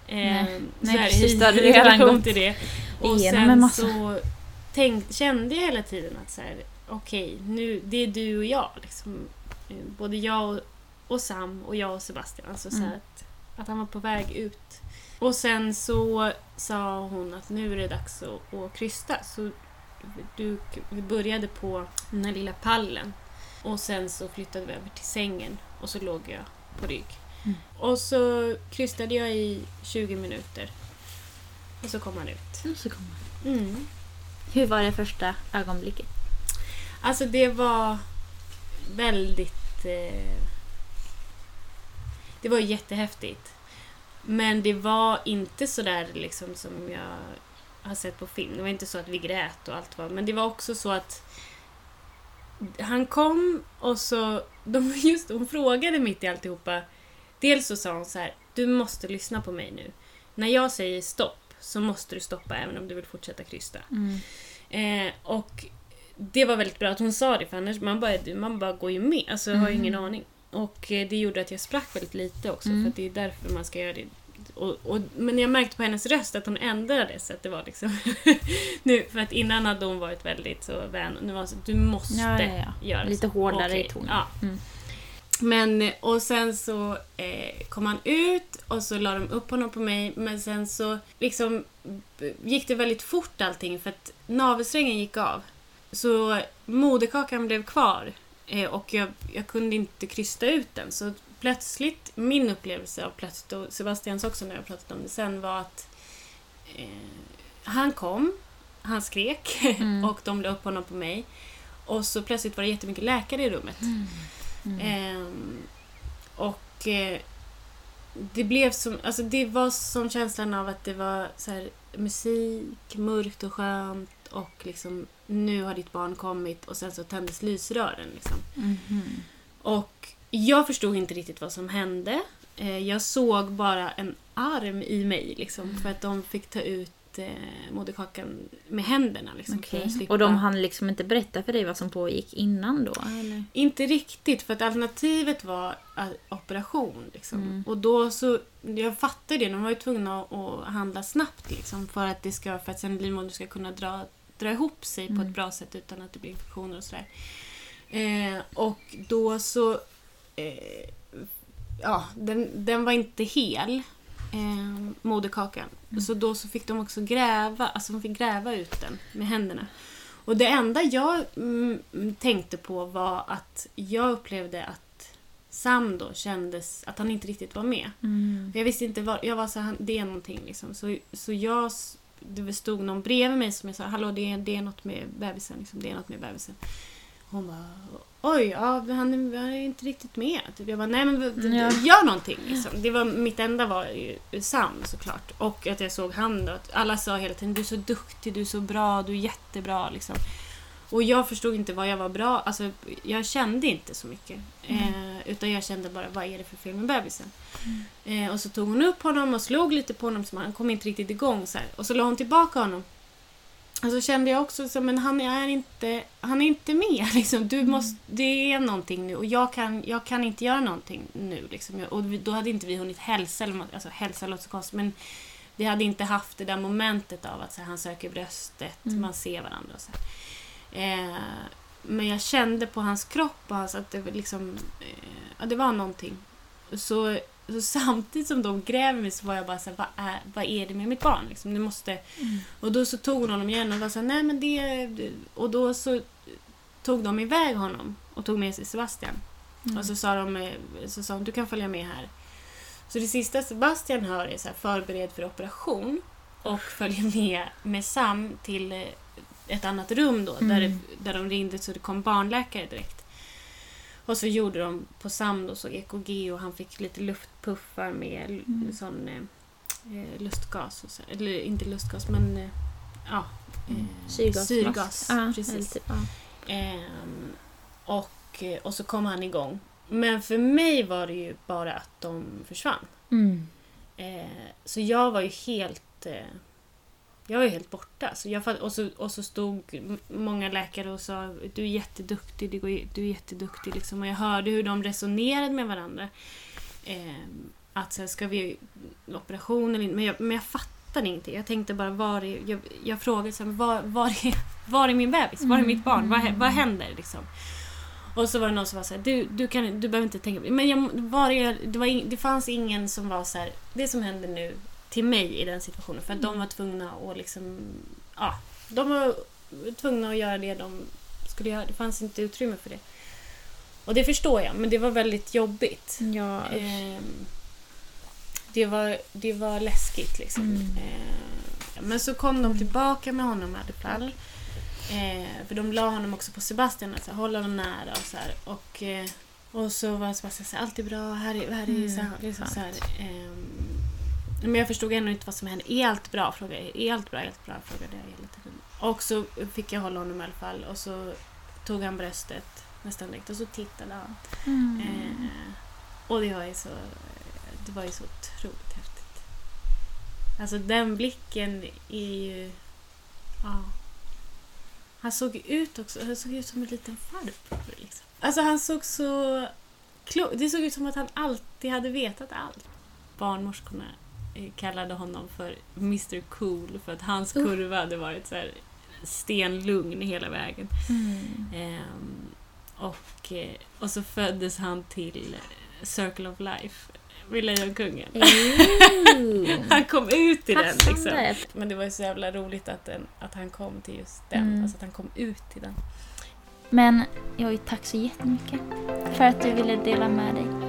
Speaker 2: Eh,
Speaker 1: Nej.
Speaker 2: så
Speaker 1: Nej,
Speaker 2: här,
Speaker 1: precis, det hade redan gått
Speaker 2: till det. Och sen så tänk, kände jag hela tiden att så här, okej, nu, det är du och jag. Liksom. Eh, Både jag och, och Sam och jag och Sebastian. Alltså så
Speaker 1: Mm.
Speaker 2: att, att han var på väg ut. Och sen så sa hon att nu är det dags att, att krysta. Så du, vi började på den här lilla pallen. Och sen så flyttade vi över till sängen och så låg jag på rygg.
Speaker 1: Mm.
Speaker 2: Och så krystade jag i 20 minuter. Och så kom han ut.
Speaker 1: Och så kom han.
Speaker 2: Mm.
Speaker 1: Hur var det första ögonblicket?
Speaker 2: Alltså det var väldigt... Eh, det var jättehäftigt. Men det var inte så där liksom som jag har sett på film. Det var inte så att vi grät och allt var... Men det var också så att han kom och så... De, just hon frågade mitt i alltihopa. Dels så sa hon så här, du måste lyssna på mig nu. När jag säger stopp så måste du stoppa även om du vill fortsätta krysta.
Speaker 1: Mm.
Speaker 2: Eh, och det var väldigt bra att hon sa det för annars man bara, man bara går ju med. Alltså jag har ju ingen
Speaker 1: Mm.
Speaker 2: aning. Och eh, det gjorde att jag sprack väldigt lite också
Speaker 1: Mm.
Speaker 2: för det är därför man ska göra det. Och, och, men jag märkte på hennes röst att hon ändrade så att det var liksom... nu, för att innan hade hon varit väldigt så vän. Nu var det så du måste
Speaker 1: Ja, ja, ja.
Speaker 2: göra
Speaker 1: Lite
Speaker 2: så.
Speaker 1: hårdare
Speaker 2: Okej,
Speaker 1: i tonen.
Speaker 2: Ja.
Speaker 1: Mm.
Speaker 2: Men, och sen så eh, kom han ut och så la de upp honom på mig men sen så liksom gick det väldigt fort allting för att navelsträngen gick av. Så moderkakan blev kvar eh, och jag, jag kunde inte krysta ut den. Så plötsligt, min upplevelse av plötsligt, och Sebastians också när jag pratat om det sen, var att eh, han kom, han skrek
Speaker 1: Mm.
Speaker 2: och de la upp honom på mig. Och så plötsligt var det jättemycket läkare i rummet.
Speaker 1: Mm.
Speaker 2: Ehm, och eh, det blev som, alltså det var som känslan av att det var så här, musik, mörkt och skönt och liksom nu har ditt barn kommit och sen så tändes lysrören. Liksom.
Speaker 1: Mhm.
Speaker 2: Och jag förstod inte riktigt vad som hände. Eh, jag såg bara en arm i mig liksom, för att de fick ta ut eh, moderkakan med händerna. Liksom, slippa-
Speaker 1: Och de hann liksom inte berätta för dig vad som pågick innan då? Eller?
Speaker 2: Inte riktigt, för att alternativet var eh, operation. Liksom.
Speaker 1: Mm.
Speaker 2: Och då så, jag fattade det, de var ju tvungna att, handla snabbt liksom, för att det ska, för att sen livmodern ska kunna dra, dra ihop sig på
Speaker 1: Mm.
Speaker 2: ett bra sätt utan att det blir infektioner och sådär. Eh, och då så, eh, ja, den, den var inte hel, eh, moderkakan.
Speaker 1: Mm.
Speaker 2: Så då så fick de också gräva, alltså de fick gräva ut den med händerna. Och det enda jag mm, tänkte på var att jag upplevde att Sam då kändes att han inte riktigt var med.
Speaker 1: Mm.
Speaker 2: Jag visste inte vad, jag var så här, det är någonting liksom. Så, så jag, det stod någon bredvid mig som jag sa, hallå det är, det är något med bebisen, liksom, det är något med bebisen. Hon bara, oj, ja, han, är, inte riktigt med. Typ. Jag bara, nej men
Speaker 1: Ja.
Speaker 2: gör någonting. Liksom. Det var, mitt enda var ju Sam såklart. Och att jag såg han då. Att alla sa hela tiden, du är så duktig, du är så bra, du är jättebra. Liksom. Och jag förstod inte vad jag var bra, alltså jag kände inte så mycket. Eh, utan jag kände bara, vad är det för fel med bebisen? Eh, och så tog hon upp honom och slog lite på honom så han kom inte riktigt igång. Så här. Och så la hon tillbaka honom. Och så kände jag också så men han är inte, han är inte med. Liksom. Du måste, det är någonting nu och jag kan, jag kan inte göra någonting nu. Liksom. Och då hade inte vi hunnit hälsa, eller, alltså hälsa låter så konstigt, men vi hade inte haft det där momentet av att här, han söker bröstet,
Speaker 1: Mm.
Speaker 2: man ser varandra och så här. Eh, men jag kände på hans kropp och hans, att det var liksom, eh, ja, det var någonting. Så, så samtidigt som de gräver mig så var jag bara så här, vad är, vad är det med mitt barn? Liksom, det måste... Och då så tog hon honom igen och var så här, nej men det... Och då så tog de iväg honom och tog med sig Sebastian.
Speaker 1: Mm.
Speaker 2: Och så sa de, eh, så sa de, du kan följa med här. Så det sista Sebastian hör är så här, förbered för operation och följer med med Sam till eh, ett annat rum då, där,
Speaker 1: Mm.
Speaker 2: det, där de ringde så det kom barnläkare direkt. Och så gjorde de på Sam då, så EKG och han fick lite luftpuffar med
Speaker 1: Mm.
Speaker 2: sån eh, eh, lustgas. Så, eller inte lustgas, men eh, ja. Eh,
Speaker 1: Syrgasmask.
Speaker 2: syrgas.
Speaker 1: Ja, eller
Speaker 2: precis.
Speaker 1: typ, ja.
Speaker 2: Ehm, och, eh, och så kom han igång. Men för mig var det ju bara att de försvann.
Speaker 1: Mm.
Speaker 2: Eh, så jag var ju helt... Jag var helt borta. Så jag, och, så, och så stod många läkare och sa du är jätteduktig, du, är, du är jätteduktig. Liksom. Och jag hörde hur de resonerade med varandra. Eh, att så här, ska vi operation eller inte? Men jag, men jag fattade ingenting. Jag tänkte bara, var är, jag, jag frågade så här, var, var, är, var är min bebis? Var är mitt barn? Vad, vad händer? Liksom? Och så var det någon som var så här, du, du, kan, du behöver inte tänka Men jag, var är, det, var in, det fanns ingen som var så här, det som händer nu till mig i den situationen. För att de var tvungna att liksom, ja, de var tvungna att göra det de skulle göra. Det fanns inte utrymme för det. Och det förstår jag, men det var väldigt jobbigt.
Speaker 1: Ja,
Speaker 2: Ehm, det, var, det var läskigt liksom.
Speaker 1: Mm.
Speaker 2: Ehm, men så kom de tillbaka med honom i fall. Eh, för de la honom också på Sebastian, alltså, håll honom nära och så här. Och, eh, och så var Sebastian så här, allt är bra, här är, här är
Speaker 1: Mm,
Speaker 2: så här, liksom
Speaker 1: skönt.
Speaker 2: så här ehm, Men jag förstod ändå inte vad som hände. Är allt bra? Frågade jag. Är allt bra? Allt bra? Frågade jag hela tiden. Och så fick jag hålla honom i alla fall och så tog han bröstet nästan direkt och så tittade han.
Speaker 1: Mm.
Speaker 2: Eh, och det var ju så, det var ju så otroligt häftigt. Alltså den blicken är ju... Ja. Han såg ut också, han såg ut som en liten farbror. Liksom. Alltså han såg så klok Det såg ut som att han alltid hade vetat allt. Barnmorskorna kallade honom för Mr Cool för att hans kurva hade varit så här stenlugn hela vägen.
Speaker 1: Mm.
Speaker 2: Ehm, och, eh, och så föddes han till Circle of Life vid Lejonkungen. Han kom ut i den liksom. Men det var ju så jävla roligt att, den, att han kom till just den.
Speaker 1: Mm.
Speaker 2: Alltså att han kom ut till den.
Speaker 1: Men Joy, tack så jättemycket för att du ville dela med dig.